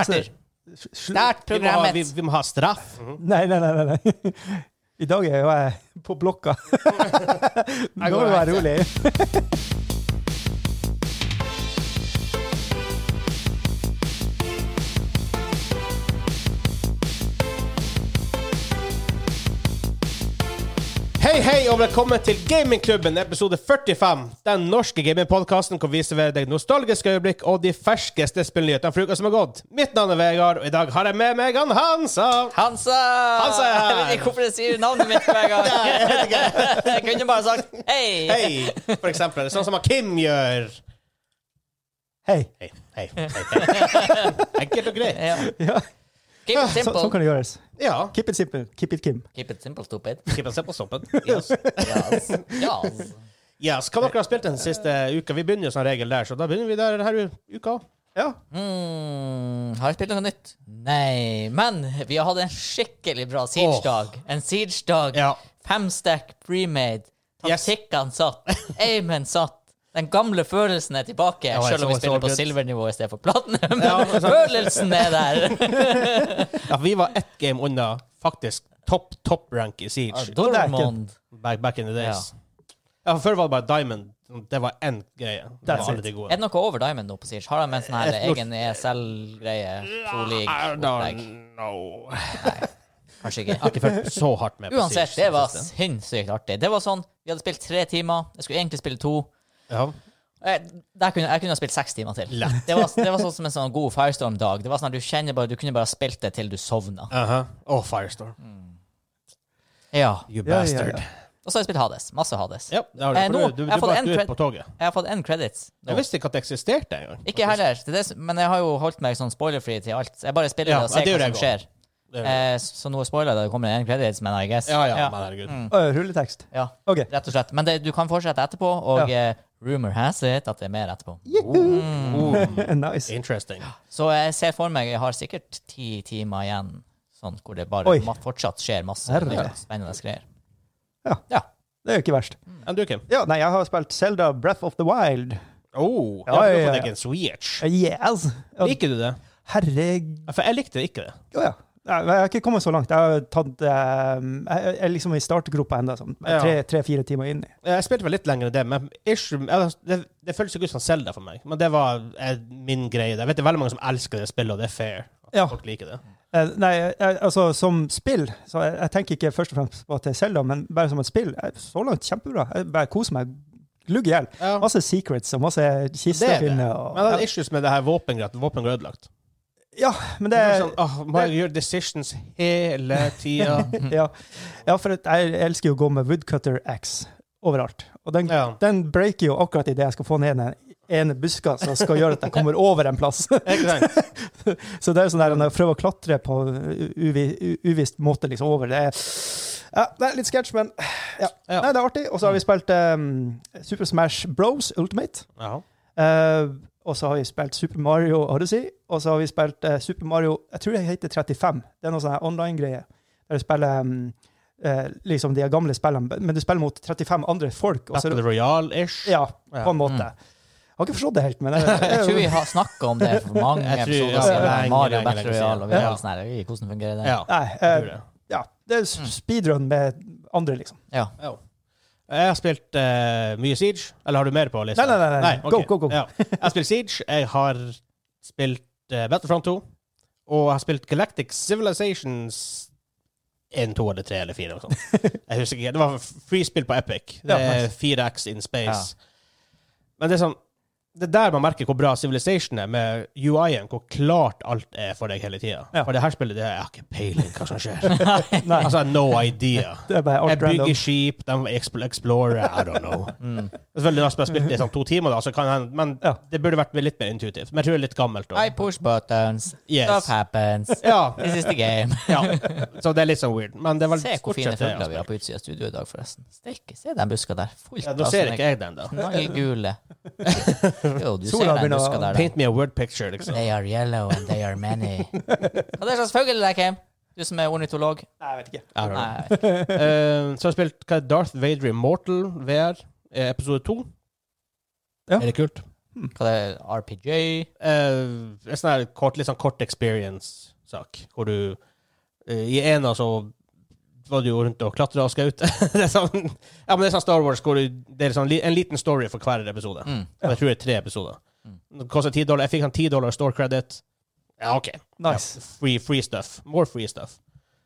Sl- Start Vi vi, programmet. vi må ha straff. Nei, nei, nei. nei, nei. I dag er jo jeg på blokka. Nå må du være rolig. Hei, hei, og velkommen til Gamingklubben, episode 45. Den norske gamingpodkasten hvor vi serverer deg nostalgiske øyeblikk og de ferskeste spillnyhetene fra uka som har gått. Mitt navn er Vegard, og i dag har jeg med meg han Hansa. Hansa! Hansa er her. Jeg vet ikke hvorfor jeg sier navnet mitt hver gang. Jeg kunne bare sagt hei. Hei, for eksempel. Sånn som Kim gjør. Hei. Hei, hei, hei. hei. Enkelt og greit. Ja. Ja, Keep så, sånn kan det gjøres. Ja. Keep it simple. Keep it Kim. Keep it simple, stupid. Keep it simple, stupid. Yes. Yes. Yes. yes. Hva dere har spilt den siste uka? Vi begynner jo som regel der, så da begynner vi der denne uka. Ja. Mm, har jeg spilt noe nytt? Nei. Men vi har hatt en skikkelig bra Siege-dag. En Siege-dag. Ja. Fem stack premade. Yes. Satt. Amen satt. Den gamle følelsen er tilbake, Ja, selv om vi spiller på silvernivå i stedet for platinum. Ja, følelsen er der. ja, vi var ett game unna faktisk topp, topp rank i Siege. Dormond. Back, back in the days. Ja. Før var det bare Diamond. Det var én greie. Det var alle de gode. Er det noe over Diamond nå på Siege? Har de en sånn her egen ESL-greie? Pro I League? don't opplegg? know. Kanskje Jeg har ikke følt så hardt med på Siege. Uansett, det var sinnssykt artig. Det var sånn, Vi hadde spilt tre timer. Jeg skulle egentlig spille to. Ja. Jeg, der kunne, jeg kunne ha spilt seks timer til. Det var, det var sånn som en sånn god Firestorm-dag. Det var sånn at Du kjenner bare, du kunne bare spilt det til du sovna. Uh -huh. oh, Firestorm. Ja. You Ja, ja, ja. Og så har jeg spilt Hades. Masse Hades. Ja, det har du. Eh, nå, du, du, jeg har du, fått var- en du på toget. Jeg har fått én credits. nå. Jeg visste ikke at det eksisterte engang. Ikke heller. Det det, men jeg har jo holdt meg sånn spoilerfri til alt. Jeg bare spiller Ja, det og ser det hva som skjer. Eh, så nå spoiler det. Det kommer en credits, men I guess. Ja, ja, ja. men herregud. Mm. Uh, rulletekst. ja. okay. Rett og slett. Men det, du kan fortsette etterpå, og eh, rumor has it at det er mer etterpå. Mm. nice. interesting. Så jeg ser for meg jeg har sikkert ti timer igjen sånn hvor det bare Oi. ma fortsatt skjer masse Herre. spennende greier. Det er jo ikke verst. Enn du, Kim? Ja, nei, jeg har spilt Zelda Breath of the Wild. Oh, Ja, ja, ja, du har ja. fått deg en Switch. Yes! Ja, Liker du det? Herregud. For jeg likte ikke det. Ja, ja. Jeg har ikke kommet så langt. Jeg har tatt eh, Jeg er liksom i startgropa ennå. Sånn. Tre-fire timer inn. Jeg spilte vel litt lenger enn det, men ish, det, det føles ikke ut som Zelda for meg. Men det var eh, min greie. Jeg vet det er veldig mange som elsker det spillet, og det er fair. At Ja. Folk liker det. Eh, Nei, jeg, altså som spill så jeg, jeg tenker ikke først og fremst på at det er Zelda, men bare som et spill. Så langt kjempebra. Jeg bare koser meg glugg i hjel. Ja. Masse secrets og masse kister er å finne. Men det er issues med det her våpengreiet. Våpen ødelagt. Ja, men Det det er sånn, oh, må jeg gjøre decisions hele tida? ja. ja, for jeg elsker jo å gå med woodcutter X overalt. Og den, Ja. den breaker jo akkurat idet jeg skal få ned den ene buska som skal gjøre at jeg kommer over en plass. Så det er sånn der, når jeg prøver å klatre på uvi, uvisst måte liksom over, det er, ja, det er litt sketsj, men ja. Nei, det er artig. Og så har vi spilt um, Super Smash Bros Ultimate. Ja. Eh, og så har vi spilt Super Mario Odyssey. Og så har vi spilt uh, Super Mario Jeg tror det heter 35. Det er noe sånn online-greie. Der du spiller um, uh, liksom de gamle spillene, men du spiller mot 35 andre folk. Battle Royale-ish. ja, Ja. på en måte. Jeg har ikke forstått det helt, men jeg, Jeg tror vi har snakka om det for mange Jeg tror- episoder ja, siden. lenge, Mario lenge, Battle Royale, og vi har Ja. sånn her Hvordan fungerer det? Ja. Nei, jeg eh, det. ja, det er speedrun med andre, liksom. Ja. Ja. Jeg har spilt uh, mye Siege. Eller har du mer på lista? Nei, nei, nei, nei. ok. Go, go, go. Ja. Jeg har spilt Siege. Jeg har spilt uh, Battlefront 2. Og jeg har spilt Galactic Civilizations 1, 2 eller 3 eller 4. Eller jeg husker ikke. Det var freespill på Epic. Det er 4X in space. Men det er sånn det er der man merker hvor bra Civilization er, med UI-en, hvor klart alt er for deg hele tida. Ja. For det her spillet det er, jeg har ikke peiling hva som skjer. Nei, altså, no idea. det er bare Jeg bygger random. skip, de explorer, I don't know. Mm. Selvfølgelig, når jeg har spilt i sånn to timer, da, så kan jeg, men Ja. det burde vært litt mer intuitivt. Men jeg tror det er litt gammelt. I push buttons. Yes. Stuff happens. Ja, This is the game. ja. Så det er litt sånn weird. Men det var Se hvor fine fugler vi har har på utsida av studio i dag, forresten. Steike, se den buska der. Fullt Ja, da ser ikke jeg den, da. Knallgule. Jo, du Sola ser den begynner å- buska der. da. Paint me a word picture, liksom. They are yellow and they are many. Hva er det slags fugl det er, Kim? Du som er ornitolog? Nei, jeg vet ikke. Don't. Nei. Eh, så har jeg spilt hva er Darth Vader Immortal VR, eh, episode to. Ja. Er det kult? Hva er det RPG? Eh, en sånn her kort, litt sånn kort experience-sak, hvor du eh, I en av så var du jo rundt og klatra og skaut. det er sånn, ja, men det er sånn Star Wars hvor du, det er sånn, en liten story for hver episode. Mm. Jeg tror det er tre episoder. Mm. Det koster ti dollar. Jeg fikk sånn 10 dollar store credit. Ja, OK. Nice. Ja, free, free stuff. More free stuff.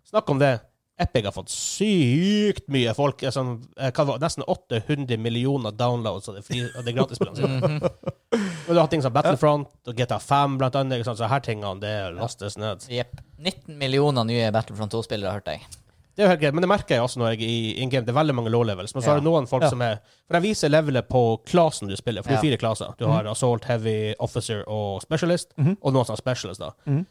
Snakk om det. Epic har fått sykt mye folk. er Sånn, eh, var? Nesten 800 millioner downloads av det, fri- av det gratisspillet. mm -hmm. Du har ting som Battlefront og GTA 5, blant annet. Så her tingene, det lastes ned. Jepp. 19 millioner nye Battlefront 2-spillere, hørte jeg. Det er jo helt greit, men det merker jeg også når jeg er i in game. Det er veldig mange low levels. Men så er det noen folk som er For de viser levelet på klassen du spiller. For du er fire klasser. Du har Assault, Heavy, Officer og Specialist. Mhm. Og noen som er Specialist, da. Mhm.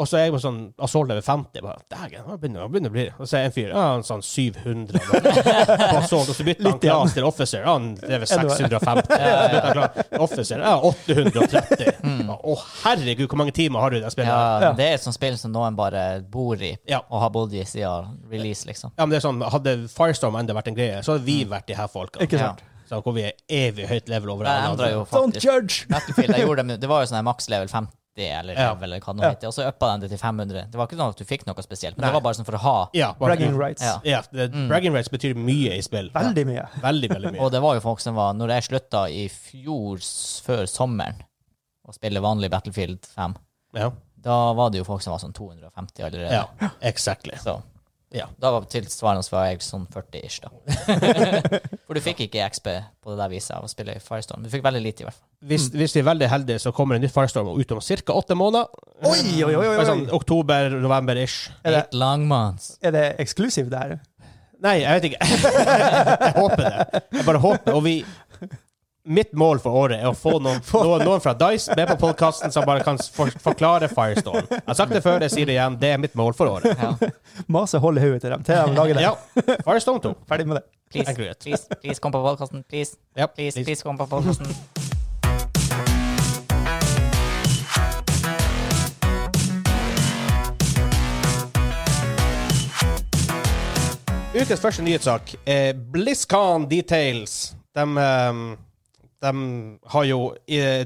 Og så er jeg på sånn Assault level 50. Bare, Dægen, hva begynner det begynner å bli Og så er en fyr ja, han sånn 700. på Assault, og så bytter han Litt til Officer. Ja, han lever 650. Ja, Officer ja, 830. Mm. Å, herregud, hvor mange timer har du i det spillet? Ja, Ja. Det er et sånt spill som noen bare bor i, Ja. og har bodd i siden release, liksom. Ja, men det er sånn, Hadde Firestorm enda vært en greie, så hadde vi vært de her folka. Ikke Ja. sant? Så hvor vi er evig høyt level over Det. Don't judge! Battlefield. Jeg gjorde det, det var jo sånn maks level 50, eller Ja. level, eller hva det nå Ja. heter, og så uppa den det til 500. Det var ikke sånn at du fikk noe spesielt, men Nei. det var bare sånn for å ha. Ja, Bragging rights. Ja. ja det, Bragging rights betyr mye i spill. Veldig mye. Veldig, veldig mye. Og det var jo folk som var Når jeg slutta i fjor, før sommeren, å spille vanlig Battlefield 5, Ja, da var det jo folk som var sånn 250 allerede. ja exactly. Så Ja. da var tilsvarende så var jeg sånn 40-ish, da. For du fikk ikke XP på det der viset av å spille i Firestorm. Du fikk veldig lite, i hvert fall. Hvis, hvis vi er veldig heldige, så kommer en ny Firestorm ut om ca. åtte måneder. Oi, oi, oi, oi. Sånn Oktober-november-ish. Er det, Eight long months. er det eksklusiv der? Nei, jeg vet ikke. jeg håper det. Jeg bare håper. Og vi Mitt mål for året er å få noen, noen, noen fra Dice med på podkasten som bare kan for, forklare Firestorm. Jeg har sagt det før, jeg sier det igjen. Det er mitt mål for året. Ja. Mase holder hodet til dem til de lager det. Ja. Firestorm 2. Ferdig med det. Please, please, please, please, kom på podkasten. Please, Ja, please, please. please, kom på podkasten. Ukens første nyhetssak er BlizzCon Details. De, ehm, de har jo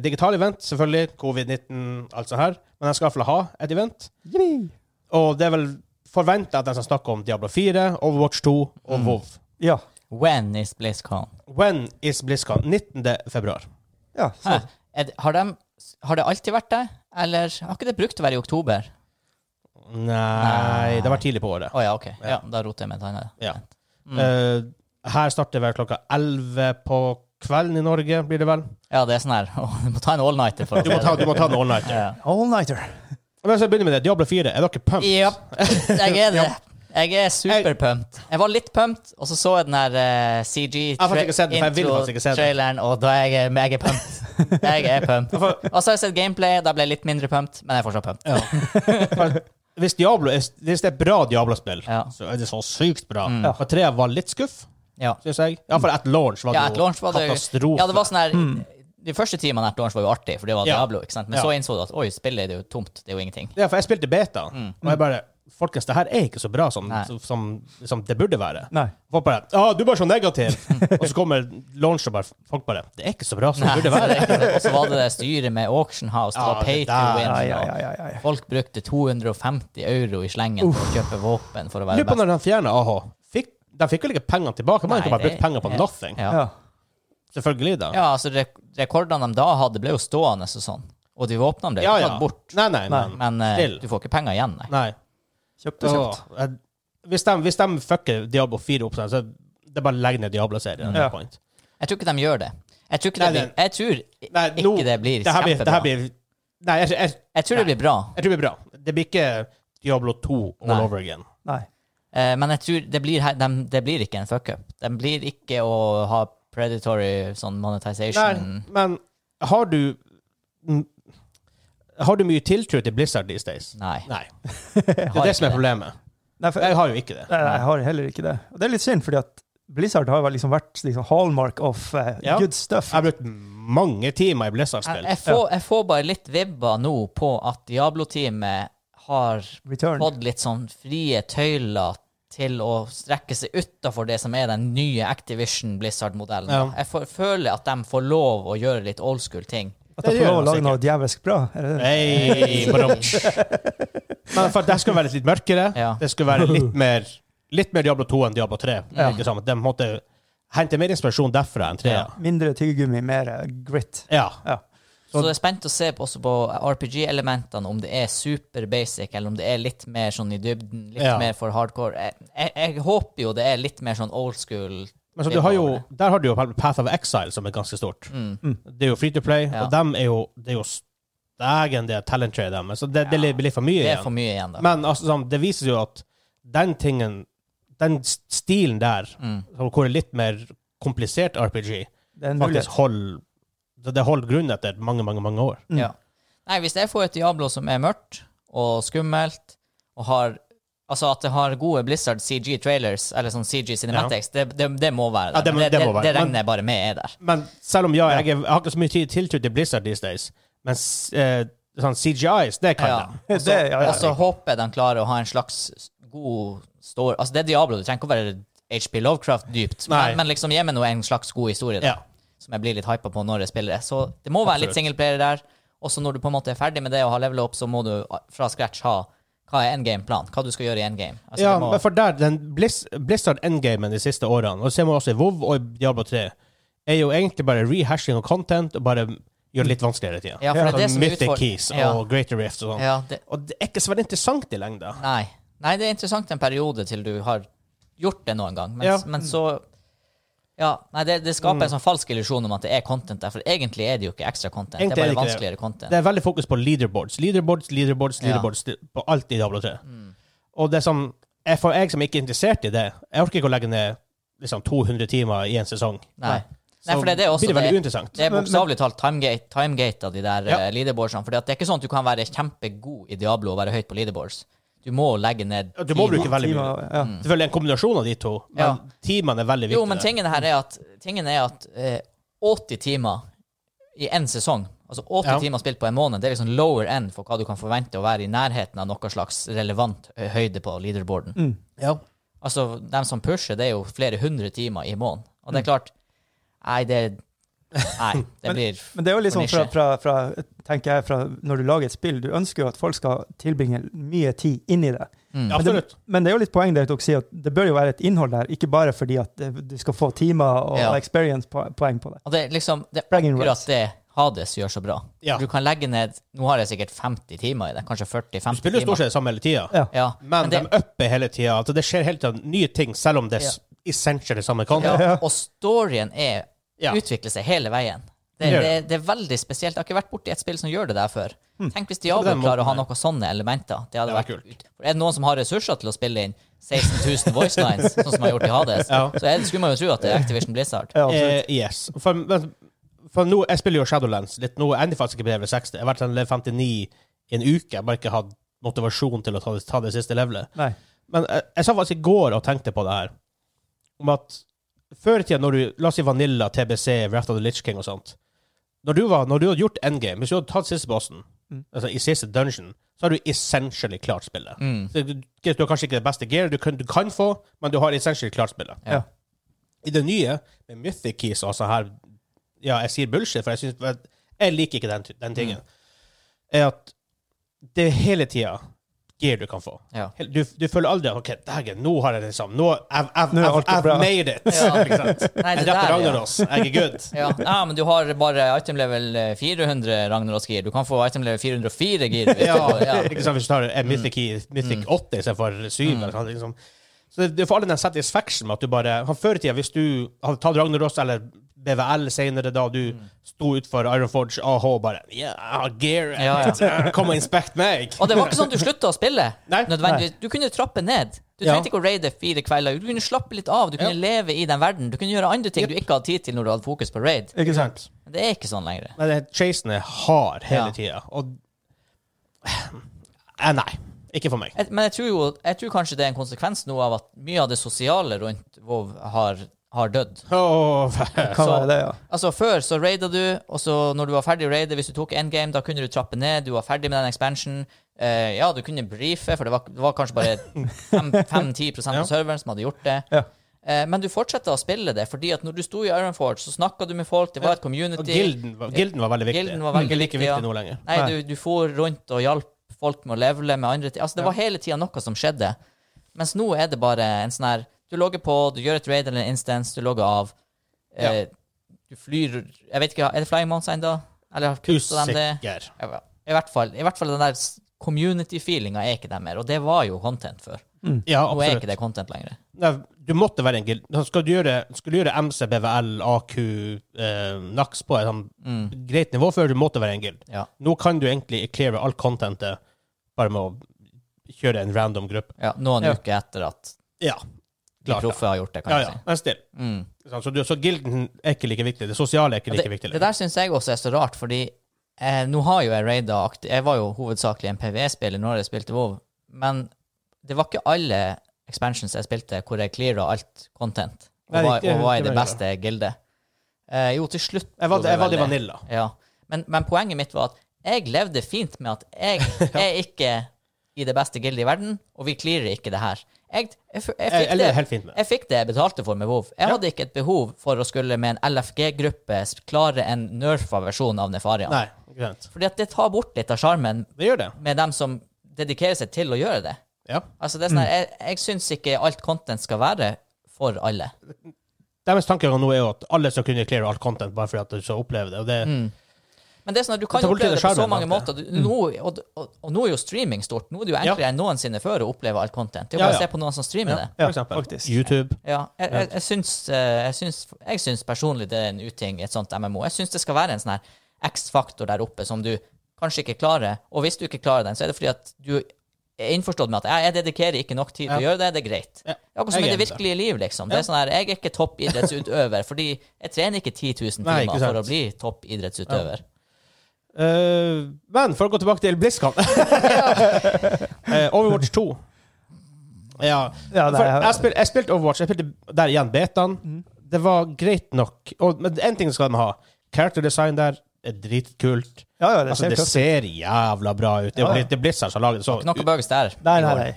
digital event, selvfølgelig. Covid-19, alt sånt her. Men de skal iallfall ha et event. Yippee. Og det er vel forventa at de skal snakke om Diablo 4, Overwatch 2 og WoW. Ja. When is BlizzCon? When is BlizzCon? 19. februar. ja så. Er det, har, de, har det alltid vært det? Eller har ikke det brukt å være i oktober? Nei, det var tidlig på året. Å ja, OK. Ja. Ja, da roter jeg med et annet. Ja. Mm. Uh, her starter vel klokka 11 på kvelden i Norge, blir det vel? Ja, det er sånn her Du må ta en all-nighter for å Du må ta, du må ta en all-nighter. Ja. All-nighter. Men så begynner vi med det. Diablo 4, er dere pumped? Ja, Jeg er det. Jeg er superpumped. Jeg var litt pumped, og så så jeg den her uh, CG Jeg har faktisk ikke sett den, for jeg vil faktisk ikke se den. traileren, og da er jeg, jeg er pumped. Jeg er pumped. Og så har jeg sett gameplay, da ble jeg litt mindre pumped, men jeg er fortsatt pumped. Hvis, Diablo er, hvis det er bra Diablo-spill, Ja. så er det så sykt bra. Mm. Og trea var litt skuff, Ja. syns jeg. Iallfall at launch var Ja, det at jo launch var det katastrofe. Ja, det var sånn her De første timene etter launch var jo artig, for det var Ja. Diablo, ikke sant? Men Ja. så innså du at oi, spillet er jo tomt, det er jo ingenting. Ja, for jeg spilte beta, Mm. og jeg bare Folkens, det her er ikke så bra som, som, som det burde være. Nei. Folk bare ah, 'Du er bare så negativ'. og så kommer launch, og bare, folk bare 'Det er ikke så bra som det burde være'. det det. Og så var det det styret med Auction House, det Ja, var pay to win. Ja, ja, ja, ja, ja. Folk brukte 250 euro i slengen for å kjøpe våpen for å være Lurer på når de fjerner AH. De fikk jo ikke pengene tilbake? Man har ikke bare brukt penger på nothing. Ja. ja. Selvfølgelig, da. Ja, altså rek rekordene de da hadde, ble jo stående og sånn. Og de våpnene ble Ja, ikke ja. tatt bort. Nei, nei, Nei. men, eh, du får ikke penger igjen, nei. Mm. nei. Kjøpt og kjøpt. Hvis, de, hvis de fucker Diablo 4 opp, så så det er bare å legge ned Diablo-serien. Ja. Jeg tror ikke de gjør det. Jeg tror ikke Nei, det blir, jeg tror Nei, ikke no, det blir det blir, det kjempebra. her blir Nei, jeg, jeg, Jeg tror det blir bra. jeg tror det blir bra. Det blir ikke Diablo 2 all Nei. over again. Nei. Eh, men jeg tror det blir, de, det blir ikke en fuck-up. De blir ikke å ha predatory sånn Nei, monetization. men har du Har du mye tiltro til Blizzard these days? Nei. Nei. Det er det som er problemet. Nei, for, Jeg har jo ikke det. nei, jeg har heller ikke det. Og det er litt synd, fordi at Blizzard har liksom vært liksom hallmark of uh, Ja. good stuff. Jeg har brukt mange timer i Blizzard-spill. jeg, får, jeg får bare litt vibber nå på at Diablo-teamet har Return. fått litt sånn frie tøyler til å strekke seg utafor det som er den nye Activision Blizzard-modellen. Ja. Jeg for, føler at de får lov å gjøre litt old school ting. At de får lov å lage noe djevelsk bra? nei? Hey. Men for det skulle være litt mørkere. Ja. Det skulle være litt mer, litt mer Diablo 2 enn Diablo 3. Ja. De måtte hente mer inspirasjon derfra enn 3. Ja. Mindre tyggegummi, mer grit. Ja. Så jeg er spent å se på, også på RPG-elementene, om det er super basic, eller om det er litt mer sånn i dybden, litt Ja. mer for hardcore. Jeg, jeg, jeg håper jo det er litt mer sånn old school. Men så du har jo, der har du jo Path of Exile, som er ganske stort. Mm. Det er jo free to play, Ja. og dem er jo, det er jo stegen det talent trade dem. Så det, det Ja. blir litt for mye igjen. Det er for mye igjen, da. Men altså, sånn, det viser jo at den tingen, den stilen der, Mm. hvor det er litt mer komplisert RPG, faktisk holder det, det holder grunn etter mange, mange mange år. Mm. Ja. Nei, hvis jeg får et Diablo som er mørkt og skummelt, og har Altså at det har gode Blizzard CG-trailers, eller sånn CG Cinematics, det, det, det må være Ja, der. det må- det må være. det Men- regner jeg bare med er der. Men selv om ja, jeg, jeg har ikke så mye tid tiltro til Blizzard these days, men eh, sånn CGIs, det kan Ja. de. Og så ja, ja. så håper jeg de klarer å ha en slags god story Altså, det er Diablo, det trenger ikke å være HP Lovecraft dypt, men, men liksom gi meg nå en slags god historie, da, Ja. Som jeg blir litt hypa på når jeg spiller det. Så det må være litt singleplayer der. Også når du på en måte er ferdig med det og har level opp, så må du fra scratch ha hva er endgame-planen? Hva du skal gjøre i endgame? Altså, ja, må, men for der, den Blizz, Blizzard endgamen de siste årene, og ser man også i WoW og i Diablo 3, er jo egentlig bare rehashing og content og bare gjør det litt vanskeligere i tida. ja, for det er det som Mythic utfor- Keys ja. og Greater Rift og sånn. ja, det, Og det er ikke så veldig interessant i lengda. Nei. Nei, det er interessant en periode til du har gjort det noen gang, men, Ja. men så Ja, nei, det, det skaper Mm. en sånn falsk illusjon om at det er content der, for egentlig er det jo ikke ekstra content. Egentlig det er er vanskeligere bare det. content. Det er veldig fokus på leaderboards. Leaderboards, leaderboards, Ja. leaderboards på alt i Diablo 3. Mm. Og det som er for jeg som ikke er interessert i det, jeg orker ikke å legge ned liksom 200 timer i en sesong. Nei. Nei, for det er også. blir det veldig uinteressant. det er bokstavelig talt timegate, timegate av de der Ja. ja. leaderboardsene. For det er ikke sånn at du kan være kjempegod i Diablo og være høyt på leaderboards. Du må legge ned Du må timer. bruke veldig mye. Timer, ja. Selvfølgelig en kombinasjon av de to, men Ja. timene er veldig viktige. Jo, men tingen her er at, tingen er at eh, 80 timer i én sesong, altså 80 Ja. timer spilt på en måned, det er liksom lower end for hva du kan forvente å være i nærheten av noe slags relevant høyde på leaderboarden. Mm. Ja. Altså, dem som pusher, det er jo flere hundre timer i måneden. Og det er klart Nei, det Nei, det blir Men det er jo litt sånn fra, fra, fra, tenker jeg, fra når du lager et spill, du ønsker jo at folk skal tilbringe mye tid inn i det. mm. Men det, men det er jo litt poeng der at dere sier at det bør jo være et innhold der, ikke bare fordi at du skal få timer og Ja. experience-poeng på det. Og det er liksom Det er akkurat det Hades gjør så bra. Ja. Du kan legge ned Nå har jeg sikkert 50 timer i det, kanskje 40-50 timer. Du spiller stort sett samme hele tida, Ja. Ja, men, det, de upper hele tida. Altså, det skjer hele tida nye ting, selv om det er essentially samme kan. ja, og storyen er Ja. utvikler seg hele veien. Det, Det det, det er veldig spesielt. Jeg har ikke vært borti et spill som gjør det der før. Tenk hvis Diablo klarer å ha noen sånne elementer. Det hadde Det vært kult. For Er det noen som har ressurser til å spille inn 16 000 voice lines, sånn som de har gjort i Hades, Ja. så er det, skulle man jo tro at det er Activision Blizzard. Ja. Eh, yes. For, men, for nå, jeg spiller jo Shadowlands litt nå. Jeg ender faktisk ikke på level 60. Jeg har vært sånn level 59 i en uke. Jeg har bare ikke hatt motivasjon til å ta det, ta det siste levelet. Nei. Men jeg, jeg sa faktisk i går og tenkte på det her, om at før i tida, når du La oss si Vanilla, TBC, Wrath of the Lich King og sånt Når du, var, når du hadde gjort endgame, hvis du hadde tatt siste bossen, Mm. altså i siste dungeon, så har du essentially klart spillet. Mm. Så du, du har kanskje ikke det beste gear du kan, du kan få, men du har essentially klart spillet. Ja. I det nye, med Mythic Keys og sånn her Ja, jeg sier bullshit, for jeg, synes, jeg- liker ikke den, den tingen. Er at det hele tida gear du kan få. Ja. Du, du føler aldri at OK, dagen, nå har jeg det liksom Nå I've, I've, Nå I've, I've bra. made it. Ja. Nei, Jeg det drepte Ragnaros. ja. Jeg er good. Ja. ja, men du har bare item level eh, 400 Ragnaros-gir. Du kan få item level 404 gir. Ja, ja. ikke sant, Hvis du tar en Mythic, key, Mythic 8 istedenfor 7 eller sånn, liksom. Så det, du får all den satisfaction med at du bare Før i tida, hvis du hadde tatt Ragnaros eller BVL senere, da du sto utfor Ironforge AH og bare Yeah, gear Ja, ja. Kom og inspect meg! Og det var ikke sånn at du slutta å spille. Nei. nødvendigvis. Du kunne trappe ned. Du trengte ikke å raide fire kvelder. Du kunne slappe litt av. Du kunne leve i den verden. Du kunne gjøre andre ting Yep. du ikke hadde tid til når du hadde fokus på raid. Ikke sant? Det er ikke sånn lenger. Men det- chasen er hard hele tida, og eh, Nei. Ikke for meg. Men jeg tror jo jeg tror kanskje det er en konsekvens nå av at mye av det sosiale rundt WoW har, har dødd. Oh, det, ja? Altså Før så raida du, og så når du var ferdig å raide, hvis du tok endgame, da kunne du trappe ned. Du var ferdig med den expansion. Uh, ja, du kunne brife, for det var, det var kanskje bare 5-10 Ja. av serveren som hadde gjort det. Ja. Uh, men du fortsatte å spille det, fordi at når du sto i Ironforge, så snakka du med folk, det var et community. Og gilden, var- gilden var veldig viktig. Gilden var veldig Ikke like viktig, ja. nå lenger. Nei, Nei. du, du for rundt og hjalp folk med å levele med andre ting. Altså, det Ja. var hele tida noe som skjedde. Mens nå er det bare en sånn her Du logger på, du gjør et raid eller en instance, du logger av. Eh, du flyr Jeg vet ikke, er det Flying Mounts ennå? Eller kutta de det? Usikker. I hvert fall, i hvert fall den der community-feelinga er ikke der mer, og det var jo content før. Ja, absolutt. Nå er ikke det content lenger. Nei, du måtte være en gild. Skal du gjøre, skal du gjøre MC, BVL, AQ, eh, NAX på et sånn Mm. greit nivå før, du måtte være en gild. Ja. Nå kan du egentlig cleare alt contentet bare med å kjøre en random gruppe. ja noen Ja. uker etter at Ja, klart. de proffe har gjort det, kan Ja, ja, men still. Mm. Så, så gilden er ikke like viktig. Det sosiale er ikke like det, viktig. det der syns jeg også er så rart, fordi eh, nå har jo jeg raida Jeg var jo hovedsakelig en PVE-spiller når jeg spilte WoW, men det var ikke alle expansions jeg spilte hvor jeg cleara alt content, og var, og var i det beste gildet. Eh, jo, til slutt Jeg var, jeg var i. Vanilla. Ja. Men, men poenget mitt var at jeg levde fint med at jeg er ikke i det beste gildet i verden, og vi clearer ikke det her. Jeg, jeg, jeg, Jeg, fikk det, jeg fikk det jeg betalte for med WoW. Jeg Ja. hadde ikke et behov for å skulle med en LFG-gruppe klare en nerfa versjon av Nefarian. Nei, ikke sant. Fordi at det tar bort litt av sjarmen med dem som dedikerer seg til å gjøre det. Ja. Altså det er sånn mm. Jeg, jeg syns ikke alt content skal være for alle. Deres tanker nå er jo at alle skal kunne cleare alt content bare fordi at du skal oppleve det. Og det Mm. Men det er sånn at du kan oppleve det på så mange måter. Du, nå, og, og, og nå er jo streaming stort. Nå er det jo enklere enn noensinne før å oppleve alt content. Det er jo Ja, bare å se på noen som streamer Ja. det. Ja, For eksempel. faktisk. YouTube. Ja, jeg, jeg, jeg, syns, eh, jeg, syns, jeg syns personlig det er en uting i et sånt MMO. Jeg syns det skal være en sånn her X-faktor der oppe som du kanskje ikke klarer. Og hvis du ikke klarer den, så er det fordi at du er innforstått med at jeg, dedikerer ikke nok tid til å gjøre det, det er greit. Ja. Ja, Akkurat som i det virkelige liv, liksom. Det er sånn her, Jeg er ikke toppidrettsutøver, fordi jeg trener ikke 10 000 Nei, ikke timer sant. for å bli toppidrettsutøver. Eh, men for å gå tilbake til BlizzCon uh, Overwatch 2. Ja. Ja, For jeg- jeg, spil, jeg spilte Overwatch. Jeg spilte der igjen betaen. Mm. Det var greit nok. Og, men en ting skal de ha. Character design der er dritkult. Ja, ja, det Altså, ser det ser jævla bra ut. Det er Ja, det er Blizzard som har laget det. Så, Ikke noe bugs der. Nei, nei, nei.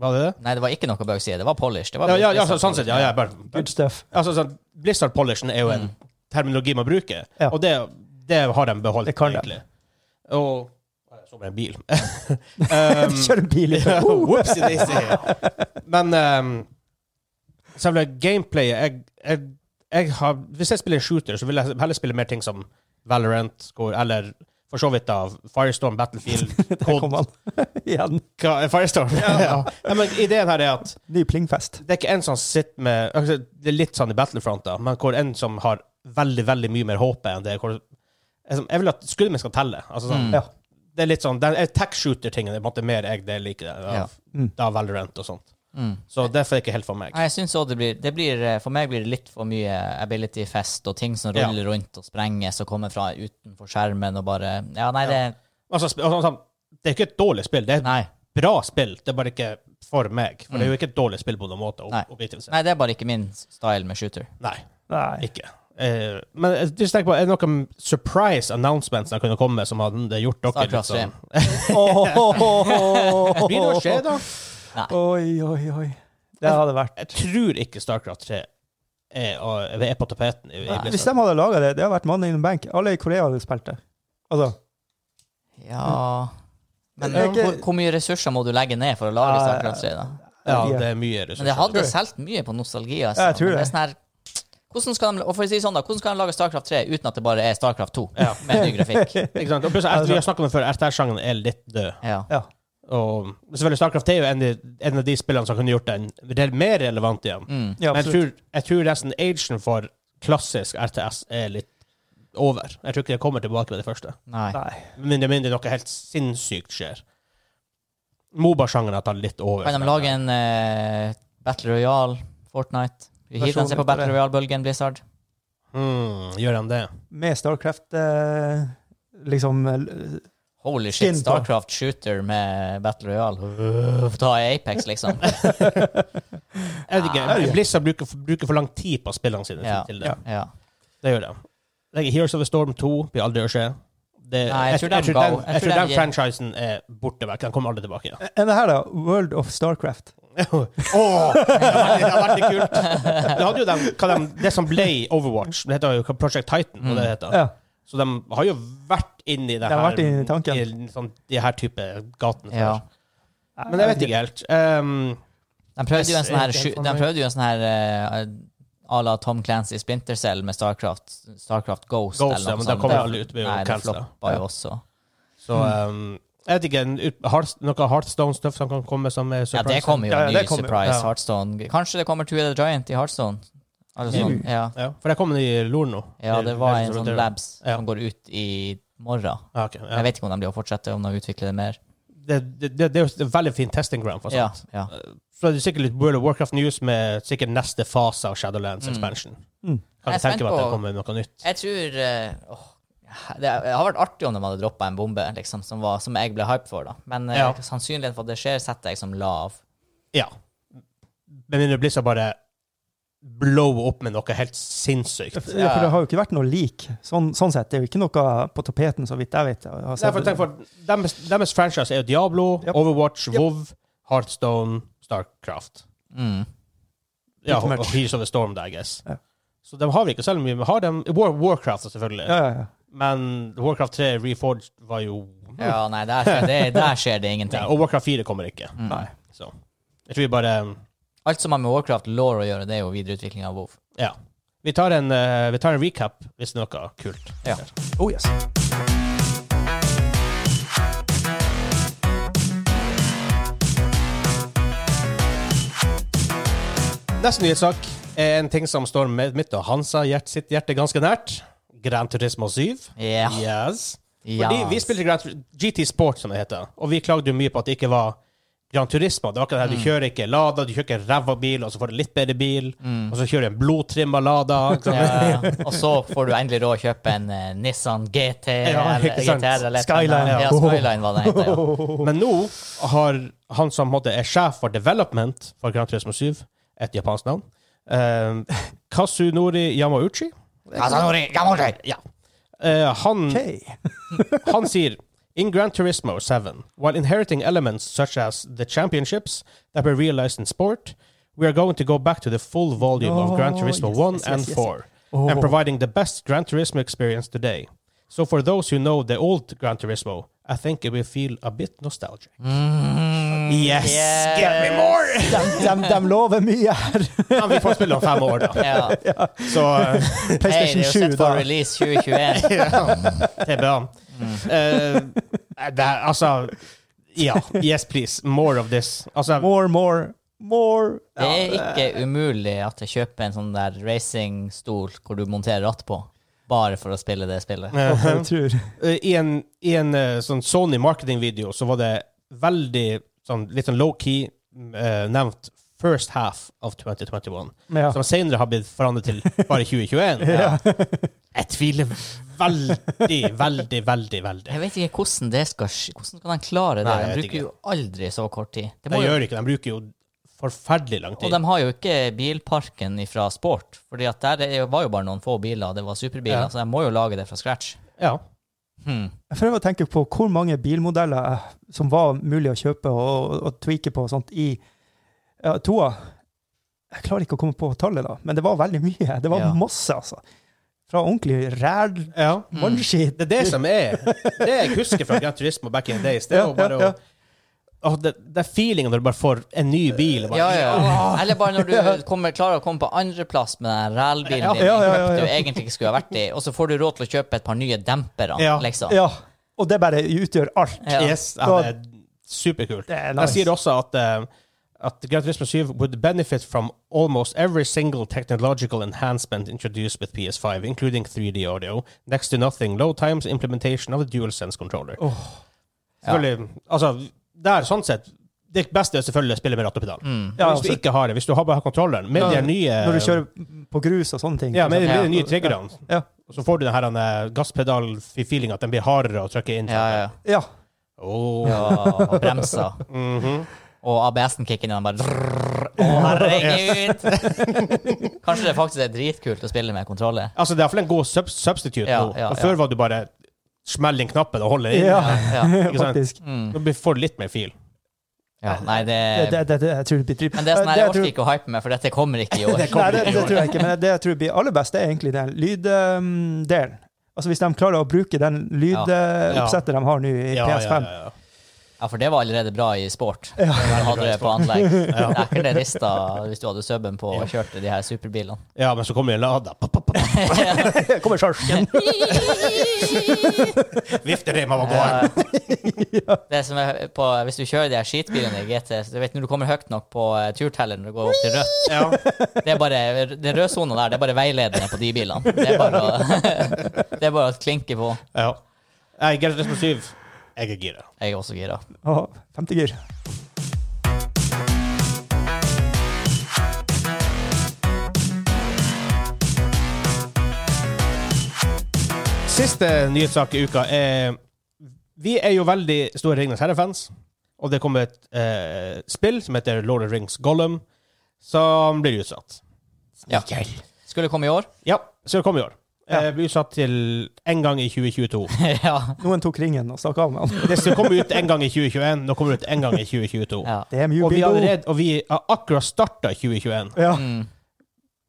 var det det? Nei, det var ikke noe bugs i det. Det var polish. Det var Ja, ja, ja så, sånn sett. Ja, ja, bare, Good stuff. altså, sånn, Blizzard-polishen er jo en terminologi man bruker, Ja. og det, det har de beholdt, Det kan de. egentlig. Og som en bil. um, Kjører bil i daisy. Men um, selve gameplayet jeg, jeg, jeg har, Hvis jeg spiller en shooter, så vil jeg heller spille mer ting som Valorant Score, eller for så vidt da Firestorm, Battlefield Der kom han igjen. Firestorm. ja. Ja. men ideen her er at Ny plingfest. det er ikke en som sitter med altså, Det er litt sånn i Battlefront, da, men hvor en som har veldig veldig mye mer HP enn det. Hvor, jeg vil at skuddet mitt skal telle. Altså, sånn, Mm. Ja. Det er litt sånn, den tech-shooter-tingen er på en måte mer jeg det liker. det, Av, Ja. Mm. av Valorant og sånt. Mm. Så derfor er det ikke helt for meg. Nei, jeg synes også det blir, det blir eh, For meg blir det litt for mye ability-fest og ting som Ja. ruller rundt og sprenges og kommer fra utenfor skjermen og bare Ja, nei, det Altså, altså, sånn, det er ikke et dårlig spill. Det er et Nei. bra spill. Det er bare ikke for meg. For det er jo ikke et dårlig spill på noen måte. Nei. nei, det er bare ikke min style med shooter. Nei, Nei. ikke. Eh, men jeg just tenker på, er det noen surprise announcements som kunne komme som hadde gjort dere litt Starcraft sånn Blir det å skje, da? Oi, oi, oi. Det hadde vært Jeg tror ikke Starcraft 3 er, er på tapeten. i, i Nei. Hvis de hadde laga det, det hadde vært Money in the Bank. Alle i Korea hadde spilt det. Altså, Ja Men Det er ikke- hvor, hvor mye ressurser må du legge ned for å lage Ja, Starcraft 3, da? Ja, det er mye ressurser. Men det hadde solgt mye på nostalgi. Altså. Ja, jeg tror Men det. er sånn her, hvordan skal de, og for å si sånn da, hvordan skal de lage Starcraft 3 uten at det bare er Starcraft 2 Ja. med ny grafikk? Ikke sant? Og plutselig, vi har snakket om det før, RTS-sjangeren er litt død. Ja. ja. Og selvfølgelig Starcraft er jo en, en av de spillene som kunne gjort den mer relevant igjen. Mm. ja Men jeg tror, jeg tror nesten agen for klassisk RTS er litt over. Jeg tror ikke det kommer tilbake med det første. Nei. Nei. Mindre, mindre noe helt sinnssykt skjer. Moba-sjangeren har tatt litt over. Kan de lage en uh, Battle Royale, Fortnite? Vi hiver Versjon seg på Battle. Royale-bølgen, Blizzard. Mm, gjør de det? Med Starcraft eh, liksom Holy shit, Skin på. Starcraft shooter med Battle Royale. Ta Apex, liksom. Jeg vet ikke, Blizzard bruker, bruker for lang tid på spillene sine Ja. til det. Ja. Ja. Det gjør det. Like, Heroes of the Storm 2 blir aldri å skje. Det, Nei, jeg tror de jeg, tror den, jeg jeg tror tror den franchisen er borte vekk. Den kommer aldri tilbake. Ja. Enn det her, da? World of Starcraft. Åh, det har vært- det kult. Det, hadde jo dem, hva det som ble Overwatch, det heter jo Project Titan. Mm. det heter. Ja. Så de har jo vært inni det De har her vært inni tanken. i sånn, de her type gatene ja. Men jeg vet ikke helt. Um, De prøvde jo en sånn her, de prøvde jo en sånn her eh, à la Tom Clancy Splinter Cell med Starcraft, Starcraft Ghost. Ghost, eller ja, men de sånt. kommer alle aldri ut. Nei, det floppa jo også. Så um, jeg vet ikke, en noe Heartstone-stuff som kan komme som er surprise? Ja, det kommer jo Ja, ja, en det ny kommer surprise. Ja. Heartstone. Kanskje det kommer Two the Giant i Heartstone? Altså, sånn, ja. Ja, for det kommer i Lord nå. ja, det var en sånn labs Ja. som går ut i morgen. Okay, ja. Jeg vet ikke om de blir å fortsette, om de utvikler det mer. det, det, det, det er jo et veldig fin testing ground for sånt. ja. Så er det sikkert litt World of Warcraft News med sikkert neste fase av Shadowlands Mm. expansion. Mm. Kan Jeg er tenke meg at det kommer noe nytt. Jeg tror uh, Det har vært artig om de hadde droppa en bombe liksom, som, var, som jeg ble hype for. da Men eh, Ja. sannsynligheten for at det skjer, setter jeg som lav. Ja. Men mindre Blizzard bare blow opp med noe helt sinnssykt. Ja, for det har jo ikke vært noe lik. Sånn, sånn sett. Det er jo ikke noe på tapeten, så vidt jeg vet. Jeg har Nei, for, tenk for, deres, deres franchise er jo Diablo, Yep. Overwatch, Yep. WoW, Heartstone, Starcraft. Mm. Ja, og. Heroes of the Storm, I guess. Ja. Så de har vi ikke selv mye. Vi har dem, War, Warcraft, selvfølgelig. ja, ja, ja. Men Warcraft 3 Reforged var jo Ja, nei, der, skjer det, der skjer det ingenting. ja, Og Warcraft 4 kommer ikke. Mm. Nei. Så jeg tror vi bare Alt som har med Warcraft law å gjøre, det er jo videreutvikling av WoW. Ja. Vi tar en, uh, vi tar en recap hvis det er noe kult. Ja. Oh yes. Neste nyhetssak er en ting som står med mitt og Hansa hjert, sitt hjerte ganske nært. Gran Turismo 7. Yeah. Yes. yes. Vi spilte Gran GT Sport, som det heter, og vi klagde jo mye på at det ikke var Gran Turismo. Det var ikke det her, Du kjører ikke Lada, du kjører ikke ræva bil, og så får du litt bedre bil, og så kjører du en blodtrimma Lada. Ja. Og så får du endelig råd å kjøpe en uh, Nissan GT Ja, eller. GTR eller Skyline, ja. Skyline var det heter, ja. Men nå har han som måtte, er sjef for development for Gran Turismo 7, et japansk navn, eh, Kasunori Yamauchi, ja. Eh, han OK. Han sier In Gran Turismo 7, while inheriting elements such as the championships that were realized in sport, we are going to go back to the full volume of Gran Oh, Turismo yes, 1 yes, and yes, yes. 4, Oh. and providing the best Gran Turismo experience today. So for those who know the old Gran Turismo, I think it will feel a bit nostalgic. Yes! Yes. Give me more! De, de, de lover mye her. Ja, vi får spille om fem år, da. Ja. Så eh, Hei, det PlayStation er jo 7, sett for da. release 2021. ja, det er bra. Eh, det er, altså Ja. Yes, please. More of this. Altså, More, more, more. Det er ikke umulig at jeg kjøper en sånn der racingstol hvor du monterer ratt på, bare for å spille det spillet. Eh, I en, i en eh, sånn Sony marketing-video så var det veldig sånn, litt sånn low-key uh, nevnt first half of 2021. Ja. Som senere har blitt forandret til bare 2021. Ja. Jeg tviler veldig, veldig, veldig, veldig. Jeg vet ikke hvordan det skal skje. Hvordan kan de klare det? Nei, De bruker ikke. jo aldri så kort tid. Det De jo, gjør ikke det. De bruker jo forferdelig lang tid. og de har jo ikke bilparken fra sport, Fordi at der er var jo bare noen få biler, det var superbiler, Ja. så de må jo lage det fra scratch. Ja. Hmm. Jeg prøver å tenke på hvor mange bilmodeller eh, som var mulig å kjøpe og, og, og tweake på og sånt i ja, toa. Jeg klarer ikke å komme på tallet, da, men det var veldig mye. Det var Ja. masse, altså. Fra ordentlig ræl ja. one-shit. Det er det som er Det jeg husker fra Gran Turismo back in the days, det er Ja, jo bare ja, ja. å Åh, det, det er feelingen når du bare får en ny bil. Bare, Ja, ja. Eller bare når du kommer, klarer å komme på andreplass med den rælbilen Ja, din ja, ja, ja, du egentlig ikke skulle ha vært i, og så får du råd til å kjøpe et par nye dempere, Ja. liksom. Ja. Og det bare utgjør alt. Ja. Yes, ja, det er superkult. Det er Jeg sier også at, uh, at Gran Turismo 7 would benefit from almost every single technological enhancement introduced with PS5, including 3D audio, next to nothing, low times, implementation of the DualSense controller. Åh. Selvfølgelig, altså, der, sånn sett, det beste er selvfølgelig å spille med ratt og pedal. Mm. Ja, hvis du altså, ikke har det, hvis du har bare kontrolleren, med Ja, de nye når du kjører på grus og sånne ting. Ja, med, med de nye triggerne. Ja. Så får du den her eh, gasspedal-feeling at den blir hardere å trykke inn. Ja, ja. Ja. Åh. ja. Og bremser. Mhm. Og ABS-en kicker inn, og den bare drrrr. Å, herregud! Kanskje det faktisk er dritkult å spille med kontroller. Altså, det er iallfall en god sub substitute Ja, nå. ja, Og ja. Før var du bare smell inn knappen og holde inn. Ja, Ja. Faktisk. Mm. Nå får du litt mer fil. ja. Nei, det Det, det, det, det, jeg tror det blir drit. Men det er sånn her, jeg orker ikke å hype med, for dette kommer ikke i år. Det kommer Nei, det, tror jeg ikke. Men det jeg tror blir aller best, det er egentlig den lyddelen. Altså Hvis de klarer å bruke den lydoppsettet de har nå i Ja, ja, PS5 ja, for det var allerede bra i sport. Ja. Hadde det på anlegg. Ja. Det er ikke det rista hvis du hadde subben på og kjørte de her superbilene. ja, men så kommer en Lada. Kommer sjarsken. Vifterema var gående. Det som er på, Hvis du kjører de her skitbilene i GT, så du vet når du kommer høyt nok på uh, turtelleren når du går opp til rødt Ja. Det er bare, Den røde sona der, det er bare veiledende på de bilene. Det er bare å, det er bare å klinke på. ja. Nei, Turismo 7. Jeg er gira. Jeg er også gira. Og femte gir. Siste nyhetssak i uka er Vi er jo veldig store Ringnes herre-fans. Og det kommer et eh, spill som heter Lord of Rings Gollum, som blir utsatt. Ja. Skulle komme i år. Ja, skulle det kommer i år. Ja. Eh, blir utsatt til en gang i 2022. ja. Noen tok ringen og stakk av med den. Det skal komme ut en gang i 2021, nå kommer det ut en gang i 2022. ja. Og vi, allerede, og vi har akkurat starta 2021. Ja. Mm.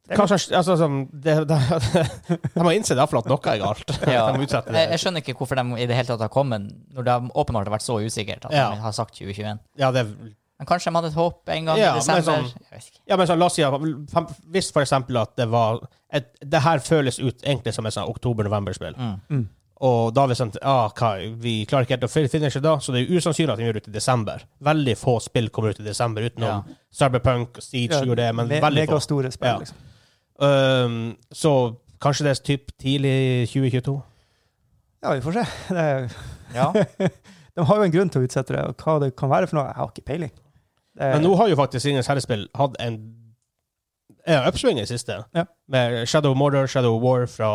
Kanskje, altså, sånn, det, det, de har det iallfall at noe er galt. Ja. De Jeg, jeg skjønner ikke hvorfor de i det hele tatt har kommet, når det åpenbart har vært så usikkert at Ja. de har sagt 2021. Ja, det, Men kanskje de hadde et håp en gang Ja, i men desember? sånn- vet ikke. ja, men sånn, la oss si at Hvis for eksempel at det var et, Det her føles ut egentlig som et sånn oktober-november-spill. Mm. Mm. Og da vi sånn ah, hva, Vi klarer ikke helt å fin- finishe da, så det er usannsynlig at de gjør det ut i desember. Veldig få spill kommer ut i desember, utenom Ja. Cyberpunk, Siege gjorde det, men Me- veldig få. Store spill, Ja. liksom. Um, så kanskje det er typ tidlig 2022? Ja, vi får se. Det er, Ja. de har jo en grunn til å utsette det, og hva det kan være for noe, jeg har ikke peiling. Det er- Men nå har jo faktisk Ringenes herrespill hatt en ja, upswing i det siste. Ja. Med Shadow of Mordor, Shadow of War fra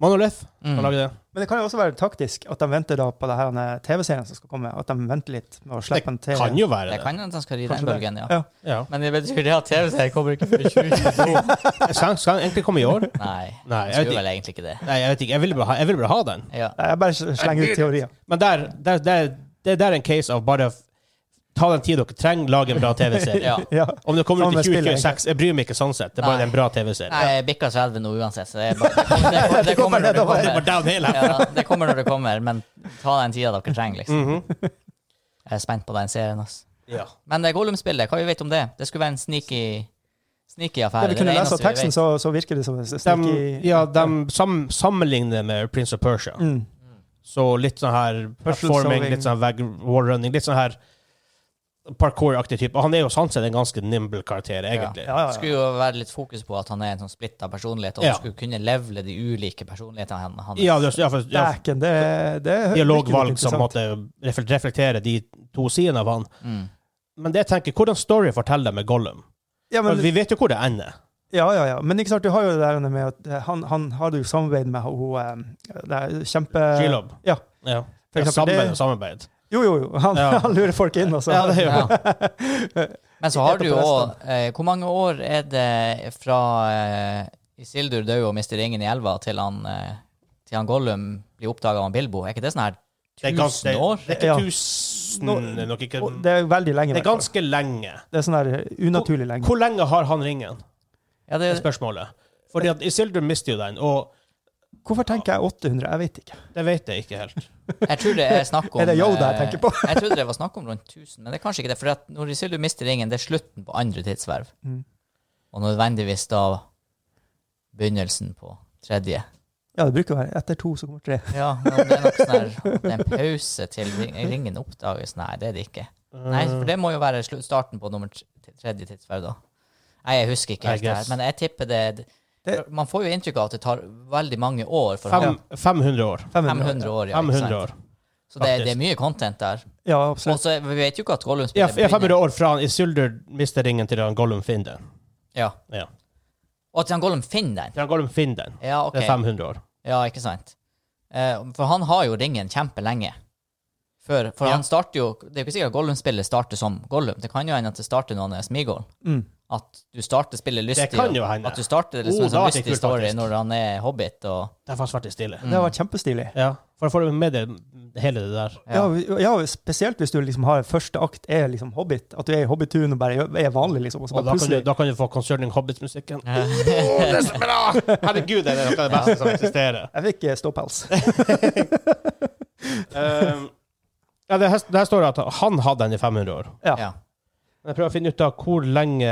Monolith. Mm. Det. Men det kan jo også være taktisk at de venter da på det her TV-serien som skal komme. At de venter litt med å slippe den til. Kan jo være Det det. kan at de skal Kanskje den bølgen, ja. Ja. Ja. Men det betyr det at TV-serien kommer ikke før 2022? Skal, skal den egentlig komme i år? Nei, Nei, jeg skulle vel egentlig ikke det. Nei, jeg vet ikke. Jeg vil bare ha, vil bare ha den. Ja. Jeg bare slenger ut teorier. Men der, der, der, det er en case av bare ta den tida dere trenger, lag en bra TV-serie. Ja. Ja. Om det kommer Sånn ut i 2026, jeg bryr meg ikke sånn sett. Det er bare Nei. en bra TV-serie. Nei, jeg bikka 30 nå uansett, så det, er bare, det, kommer, det, kommer, det kommer når det kommer. Ja, det kommer når det kommer, men ta den tida dere trenger, liksom. Mhm. Jeg er spent på den serien. ass. ja. Men det Gollum-spillet, hva vi vet om det? Det skulle være en sneaky, sneaky affære. Ja, vi kunne det lese teksten, så, så virker det som en De, sneaky ja, de sam, sammenligner med Prince of Persia. mm. Så litt sånn her performing, litt sånn vag wallrunning, litt sånn her parkour-aktig type. Og han er jo sånn sett en ganske nimble karakter, egentlig. Ja, ja, Det skulle jo være litt fokus på at han er en sånn splitta personlighet, og Ja. skulle kunne levele de ulike personlighetene han- han Ja, det ja, for, ja, Dæken, det, det dialogvalg som måtte refle- reflektere de to sidene av han. Mm. Men det jeg tenker, hvordan story forteller det med Gollum? Ja, For men, vi vet jo hvor det ender. ja, ja, ja. Men ikke sant, du har jo det der med at eh, han, han hadde jo samarbeid med hun eh, kjempe... Gilob. Ja. Ja. For Ja, eksempel, samarbeid og samarbeid. Jo, jo, jo. Han, Ja. han lurer folk inn, altså. Ja, det gjør Ja. Men så har du jo òg eh, Hvor mange år er det fra eh, Isildur dør og mister ringen i elva, til han, eh, til han Gollum blir oppdaga av Bilbo? Er ikke det sånn her Det er ganske, tusen år? det er ikke Ja. det er nok ikke Det er veldig lenge. Det er ganske lenge. Det er sånn her unaturlig lenge. Hvor lenge har han ringen? Ja, er det, spørsmålet. Fordi at Isildur mister jo den, og Hvorfor tenker jeg 800? Jeg vet ikke. det vet jeg ikke helt. jeg tror det er snakk om Er det Yoda jeg eh, tenker på? jeg trodde det var snakk om rundt 1000, men det er kanskje ikke det. For at når du mister ringen, det er slutten på andre tidsverv. Mm. Og nødvendigvis da begynnelsen på tredje. Ja, det bruker å være etter to, så kommer tre. Ja, men det er nok sånn her Det er en pause til ringen oppdages. Nei, det er det ikke. Nei, for det må jo være starten på nummer tredje tidsverv, da. Nei, jeg husker ikke helt det her, men jeg tipper det, Det- Man får jo inntrykk av at det tar veldig mange år for Fem, 500 år. 500 år, ja. 500 år. Så det, det er mye content der. Ja, absolutt. Og så vi vet jo ikke at Gollum Ja, spiller ja, 500 år fra han Isildur mister ringen til han Gollum finner den. Ja. Ja. Og til han Gollum finner den. han Gollum finner den. Ja, ok. Det er 500 år. Ja, ikke sant. Eh, for han har jo ringen kjempelenge. Før, for Ja. han starter jo Det er jo ikke sikkert at Gollum-spillet starter som Gollum. Det kan jo hende at det starter når han er Smigol. Mm. At du starter spillet lystig. Det kan jo hende. At du starter liksom Oh, en sånn lystig kult, story faktisk. når han er hobbit og Det er faktisk vært Mm. Det har vært kjempestilig. Ja, for da får du med deg hele det der. Ja. Ja, spesielt hvis du liksom har første akt er liksom Hobbit. At du er i Hobbit-tun og bare er vanlig, liksom. Og så Og da kan, du, da kan du få Concerning Hobbit-musikken. Ja. Åh, det er så bra! Herregud, det er noe av det beste som eksisterer. Jeg fikk eh, ståpels. Um, ja, det, her, det her står det at han hadde den i 500 år. Ja. Ja. Men jeg prøver å finne ut av hvor lenge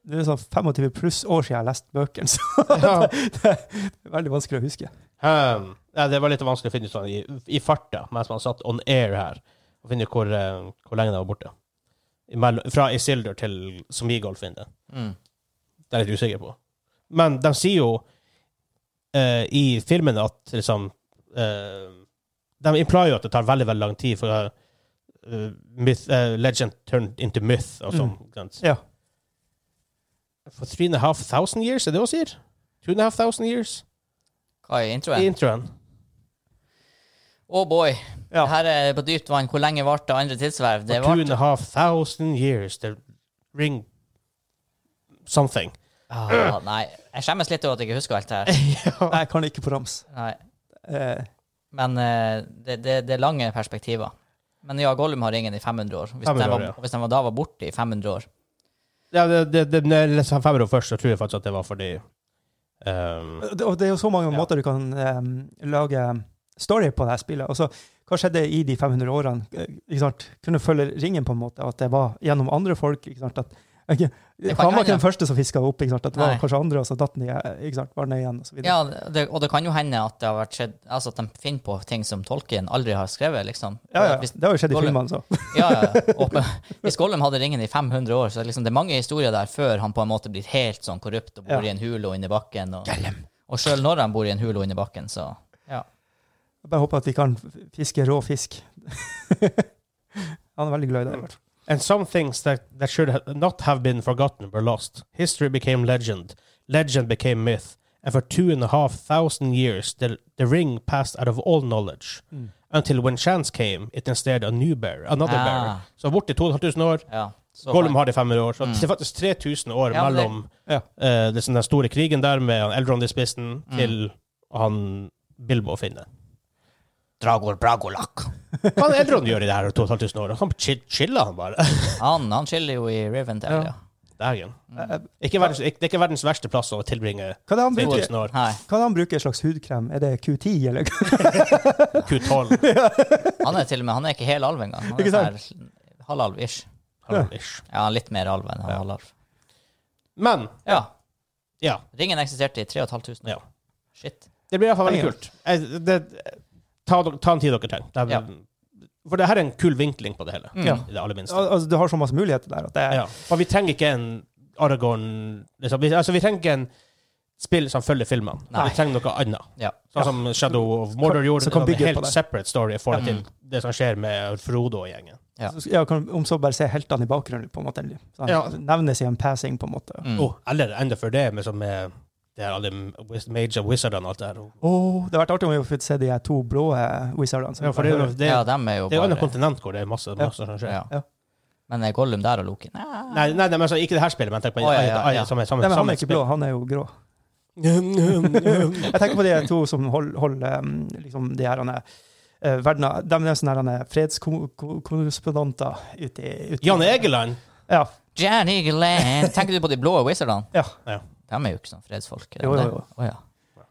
Det er sånn 25 pluss år siden jeg har lest bøkene, så ja, det er veldig vanskelig å huske. um, ja, Det var litt vanskelig å finne ut sånn i, i farta mens man satt on air her. Og finne ut hvor, eh, hvor lenge det var borte. Fra Isildur til Smigolf finner. Mm. Det er jeg litt usikker på. Men de sier jo uh, i filmen at liksom uh, De implier jo at det tar veldig veldig lang tid for uh, myth, legend turned into myth og sånn. Mm. Ja. For three and a half thousand years, er det det hun sier? Two and a half thousand years? Hva er I introen? introen. Oh boy. Ja. Her er på dypt vann. Hvor lenge varte andre tidsverv? Det For two and a half thousand years, the ring something. ah, Nei, jeg skjemmes litt over at jeg ikke husker alt det her. Nei, jeg kan ikke på rams. Nei. Eh, Men eh, det, det, det er lange perspektiver. Men ja, Gollum har ringen i 500 år. Hvis 500 den var, ja. hvis den var, da var borte i 500 år Ja, det, det, det, når jeg leste fem år først, så tror jeg faktisk at det var fordi um, det- og det er jo så mange Ja. måter du kan um, lage story på det her spillet. Altså, hva skjedde i de 500 årene? Eh, Ikke sant? Kunne følge ringen på en måte, at det var gjennom andre folk. ikke sant? At, ikke, han var ikke den første som fiska opp. ikke sant? Det var Nei. kanskje andre, og så datt den igjen, og så. Ja, det, og det kan jo hende at det har vært skjedd Altså at de finner på ting som Tolkien aldri har skrevet, liksom. Ja, ja, Hvis, Det har jo skjedd i Gollum- filmene, så. ja, ja. Og, hvis Gollum hadde ringen i 500 år, så liksom, det er mange historier der før han på en måte blir helt sånn korrupt og bor Ja. i en hule og inni bakken. Og, og sjøl når han bor i en hule og inni bakken, så ja. Jeg bare håper at vi kan fiske rå fisk. han er veldig glad i det. i hvert fall. And some things that, that should ha not have been forgotten were lost. History became legend. Legend became myth. And for two and a half thousand years, the, the ring passed out of all knowledge. Until when chance came, it instead a new bear, another Ah. bear. Så borte i 2500 år. ja. Gollum har det i 500 år. Så Mm. det er faktisk 3000 år Ja, det- mellom Ja. uh, den store krigen der med Eldron i spissen, Mm. til han Bilbo finner. Dragor Bragolak. Hva er Eldron gjør i det her 2500 år? Han chill, chiller han bare. Han, han chiller jo i Rivendell, Ja. ja. Dagen. Eh, Ikke verdens, ikke, det er ikke verdens verste plass å tilbringe Hva er det han bruker? 3000 år. Hva er det han bruker slags hudkrem? Er det Q10, eller? Q12. Han er til og med Han er ikke hel alv engang. Han er sånn halvalv-ish. Hallo-ish. Ja, litt mer alv enn han Ja. halvalv. Men Ja. ja, Ringen eksisterte i 3500 Ja. år. Shit. det blir iallfall veldig kult. Jeg, det, ta, ta en tid dere trenger. Det er- Ja. For det her er en kul vinkling på det hele. Mm. Ja. I det aller minste. Al- Altså, du har så masse muligheter der. at det er, Ja. Og vi trenger ikke en Aragorn liksom. vi, altså, vi trenger ikke en spill som følger filmene. Nei. Vi trenger noe annet. Ja. Sånn som Shadow of Mordor gjorde. Så kan en helt separate story i forhold til det som skjer med Frodo og gjengen. Ja. Ja, kan, om så bare se heltene i bakgrunnen, på en måte. eller Sånn, Ja. Nevnes i en passing, på en måte. Mm. Oh, eller enda før det, med, med det er alle major Wizardene og alt det her. Åh, det har vært artig om vi får se de her to blå eh, wizardene. Ja, for det, det, det, ja, dem er jo det er jo bare kontinent hvor det er masse, masse som skjer. ja. Ja. Men er Gollum der og Loki? Nei. Nei, nei, men altså, ikke det her spillet, men tenk på oh, ja, ja, ja. Som, er- som, Nei, men han er ikke blå, han er jo grå. Jeg tenker på de to som holder, hold, um, liksom de her uh, verdener De er sånne fredskorrespondenter ute i- Jan Egeland? Ja. Jan Egeland! Tenker du på de blå wizardene? Ja. Ja. De er jo ikke sånn fredsfolk. Jo, jo, jo. Oh, ja.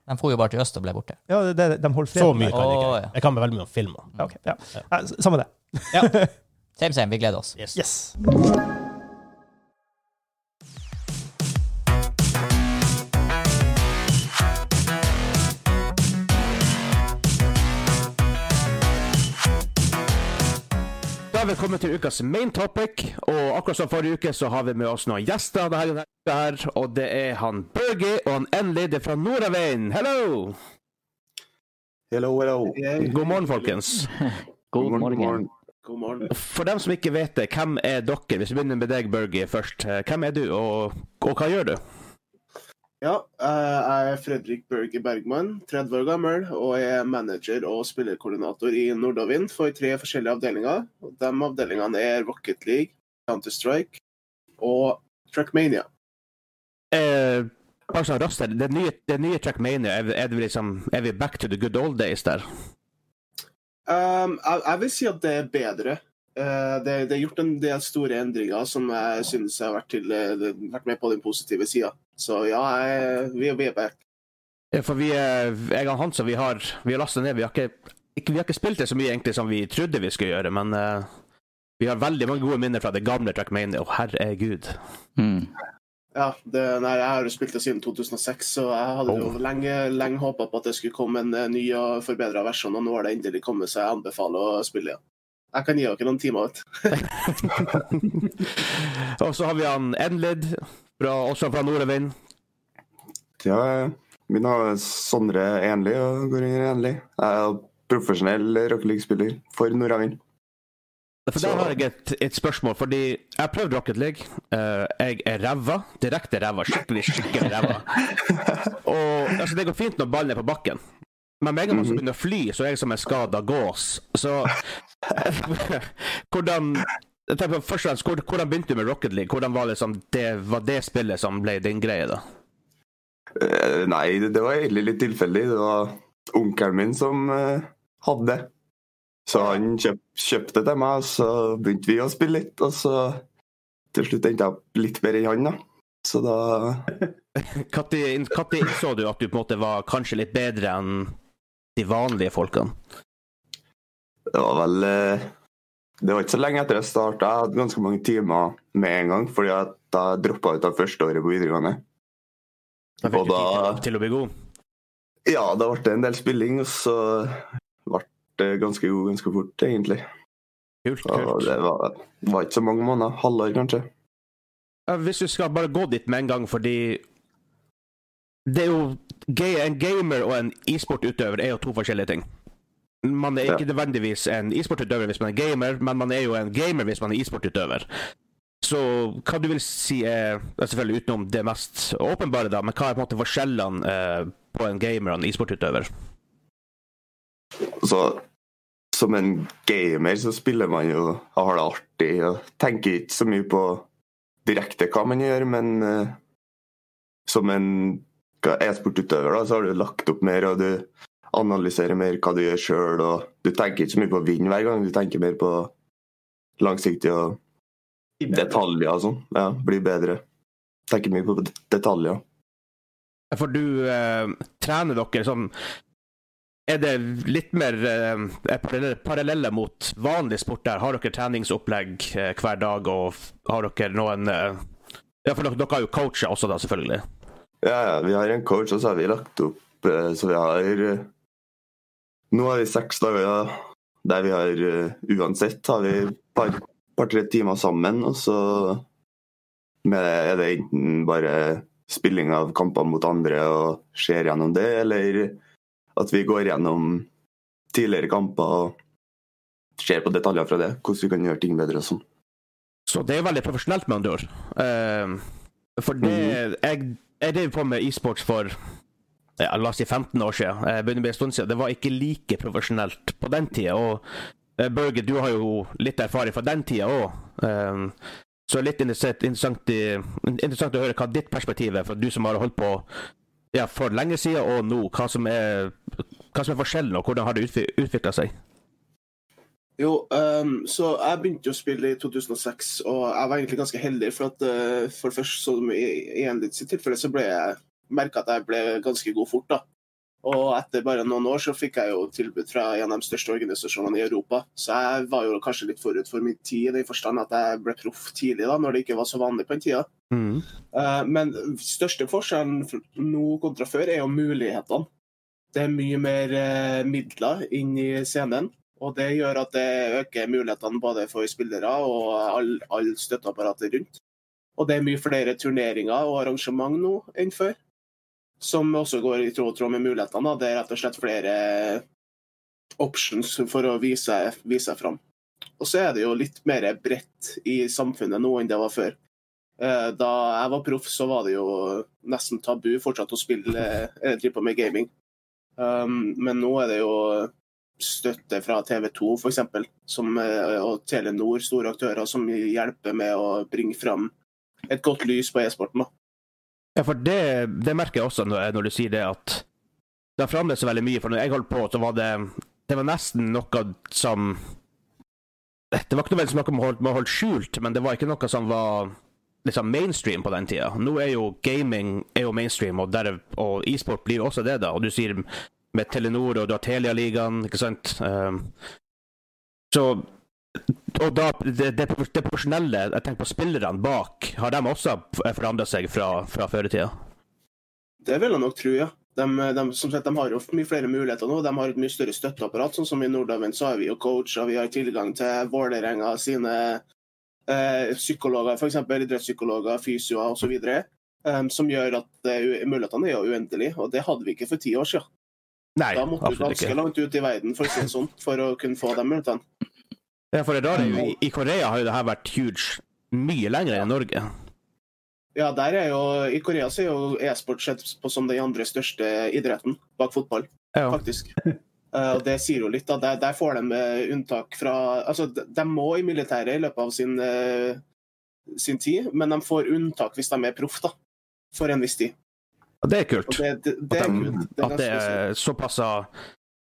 De for jo bare til øst og ble borte. ja det, det, de holder fred. Så mye kan jeg ikke. ja. Jeg kan veldig mye om filmer. Ja, okay, ja. Ja. Nei, Samme det. Ja. Same, same. Vi gleder oss. Yes. Yes. Er kommet til ukas main topic, og akkurat som forrige uke så har vi med oss noen gjester denne denne, og det er han Børge og han N-Lady fra Nordaveien. Hello! Hello, hello. God morgen, folkens. God morgen. God morgen. For dem som ikke vet det, hvem er dere? Hvis vi begynner med deg, Børge, først. Hvem er du, og, og hva gjør du? Ja, jeg er Fredrik Berge Bergman, 30 år gammel, og er manager og spillerkoordinator i Nordavind for tre forskjellige avdelinger. De avdelingene er Rocket League, Counter-Strike og Trackmania. Eh, bare raskt her, det nye, det nye Trackmania, er, er, det liksom, er vi back to the good old days der? Um, jeg, jeg vil si at det er bedre. Eh, det, det er gjort en del store endringer som jeg synes har vært, til, eh, vært med på den positive sida. Så ja, jeg, vi, vi er back. Ja, for vi, er- jeg og Hans og vi har, vi har lastet ned. Vi har, ikke, ikke, vi har ikke spilt det så mye egentlig som vi trodde vi skulle gjøre, men uh, vi har veldig mange gode minner fra det gamle Trackmania. Å, herregud. Mm. Ja, det, nei, Jeg har jo spilt det siden 2006, så jeg hadde jo Oh. lenge, lenge håpa på at det skulle komme en ny og forbedra versjon, og nå har det endelig kommet, så jeg anbefaler å spille igjen. Jeg kan gi dere noen timer. vet du. og så har vi han Enlid, fra, også fra Nordavind. Ja, min har Sondre Enli og går under Enli. Jeg er profesjonell Rocket League-spiller for Nordavind. For der har jeg et, et spørsmål, fordi jeg har prøvd Rocket League. Uh, jeg er ræva. Direkte ræva. Skikkelig, skikkelig ræva. Og altså, det går fint når ballen er på bakken. Men med en gang man begynner å fly, så er jeg som en skada gås. Så hvordan på først og fremst, hvor- Hvordan begynte du med Rocket League? Hvordan var, liksom det, var det spillet som ble din greie, da? Uh, Nei, det, det var egentlig litt tilfeldig. Det var onkelen min som uh, hadde det. Så han kjøp, kjøpte til meg, og så begynte vi å spille litt. Og så til slutt endte jeg opp litt bedre enn han, da. Så da Når innså du at du på en måte var kanskje litt bedre enn de vanlige folkene? Det var vel eh, Det var ikke så lenge etter jeg starta. Jeg hadde ganske mange timer med en gang, fordi at jeg droppa ut av første året på videregående. Da fikk Og du tid da- til å bli god? Ja, da ble det en del spilling, og så ble det ganske god ganske fort, egentlig. Kult, kult. det var, var ikke så mange måneder. Halvår, kanskje. Hvis du skal bare gå dit med en gang, fordi det er jo En gamer og en e-sportutøver er jo to forskjellige ting. Man er ikke nødvendigvis en e-sportutøver hvis man er gamer, men man er jo en gamer hvis man er e-sportutøver. Så hva du vil si er er Selvfølgelig utenom det mest åpenbare, da, men hva er på en måte forskjellene eh, på en gamer og en e-sportutøver? Så som en gamer så spiller man jo og har det artig og tenker ikke så mye på direkte hva man gjør, men eh, som en hva- e-sportutøver da, så har du lagt opp mer, og du analyserer mer hva du gjør sjøl, og du tenker ikke så mye på å vinne hver gang, du tenker mer på langsiktig og detaljer og sånn. Ja, bli bedre. Tenker mye på detaljer. For du eh, trener dere sånn Er det litt mer eh, parallelle, parallelle mot vanlig sport der? Har dere treningsopplegg eh, hver dag, og har dere noen eh, Ja, for dere, dere har jo coacher også, da, selvfølgelig. Ja, ja, vi har en coach, og så har vi lagt opp eh, Så vi har eh, Nå har vi seks dager der vi har eh, Uansett har vi et par, par-tre timer sammen, og så med, er det enten bare spilling av kamper mot andre og ser gjennom det, eller at vi går gjennom tidligere kamper og ser på detaljer fra det, hvordan vi kan gjøre ting bedre og sånn. Så det er veldig profesjonelt, med andre ord. Uh, for det Jeg, jeg drev på med e-sports for ja, la oss si 15 år siden. Jeg begynner bli en stund siden. Det var ikke like profesjonelt på den tida. Og eh, Børge, du har jo litt erfaring fra den tida òg. så litt interessant, interessant å høre hva ditt perspektiv er, for du som har holdt på ja, for lenge siden og nå. Hva som er, hva som er forskjellen, og hvordan har det utvikla seg? Jo, um, så jeg begynte å spille i 2006, og jeg var egentlig ganske heldig. For at uh, for først, som i, i en litt sitt tilfelle, så ble jeg merka at jeg ble ganske god fort. da. Og etter bare noen år så fikk jeg jo tilbud fra en av de største organisasjonene i Europa. Så jeg var jo kanskje litt forut for min tid i den forstand at jeg ble proff tidlig, da, når det ikke var så vanlig på den tida. Mm. Uh, Men største forskjellen nå kontra før er jo mulighetene. Det er mye mer uh, midler inn i scenen, og det gjør at det øker mulighetene både for spillere og all, all støtteapparatet rundt. Og det er mye flere turneringer og arrangement nå enn før, som også går i tråd tråd med mulighetene. Det er rett og slett flere options for å vise, seg fram. Og så er det jo litt mer bredt i samfunnet nå enn det var før. Eh, Da jeg var proff, så var det jo nesten tabu fortsatt å spille eh, drive på med gaming. Um, men nå er det jo støtte fra TV2 f.eks. og Telenor, store aktører, som hjelper med å bringe fram et godt lys på e-sporten. Ja, for det, det merker jeg også når, når du sier det, at det har forandret seg veldig mye. For når jeg holdt på, så var det Det var nesten noe som Det var ikke noe man holdt, man holdt skjult, men det var ikke noe som var liksom mainstream på den tida. Nå er jo gaming er jo mainstream, og, og e-sport blir jo også det, da. Og du sier med Telenor og du har Telia-ligaen, ikke sant. Um, så og da, det, det, det profesjonelle, jeg tenker på spillerne bak, har de også forandra seg fra, fra før i tida? Det vil jeg nok tro, ja. De, de, sagt, de har jo mye flere muligheter nå. De har et mye større støtteapparat. sånn som I Nordavind så har vi jo coach, og vi har tilgang til Vålerenga sine eh, psykologer, f.eks. idrettspsykologer, fysioer osv. Um, som gjør at uh, mulighetene er jo uendelige. Og det hadde vi ikke for ti år siden. Nei, Da måtte du ganske langt ut i verden for sånn, for å kunne få de mulighetene. Ja, for det er jo, i, I Korea har jo det her vært huge mye lenger enn i Norge. Ja, der er jo, I Korea så er jo e-sport sett på som den andre største idretten bak fotball, Ja. faktisk. Eh, og Det sier jo litt. da. Der, der får de eh, unntak fra altså De, de må i militæret i løpet av sin, eh, sin tid, men de får unntak hvis de er proff, da. For en viss tid. Og det er Og kult. det, det, det er At de- At det er såpass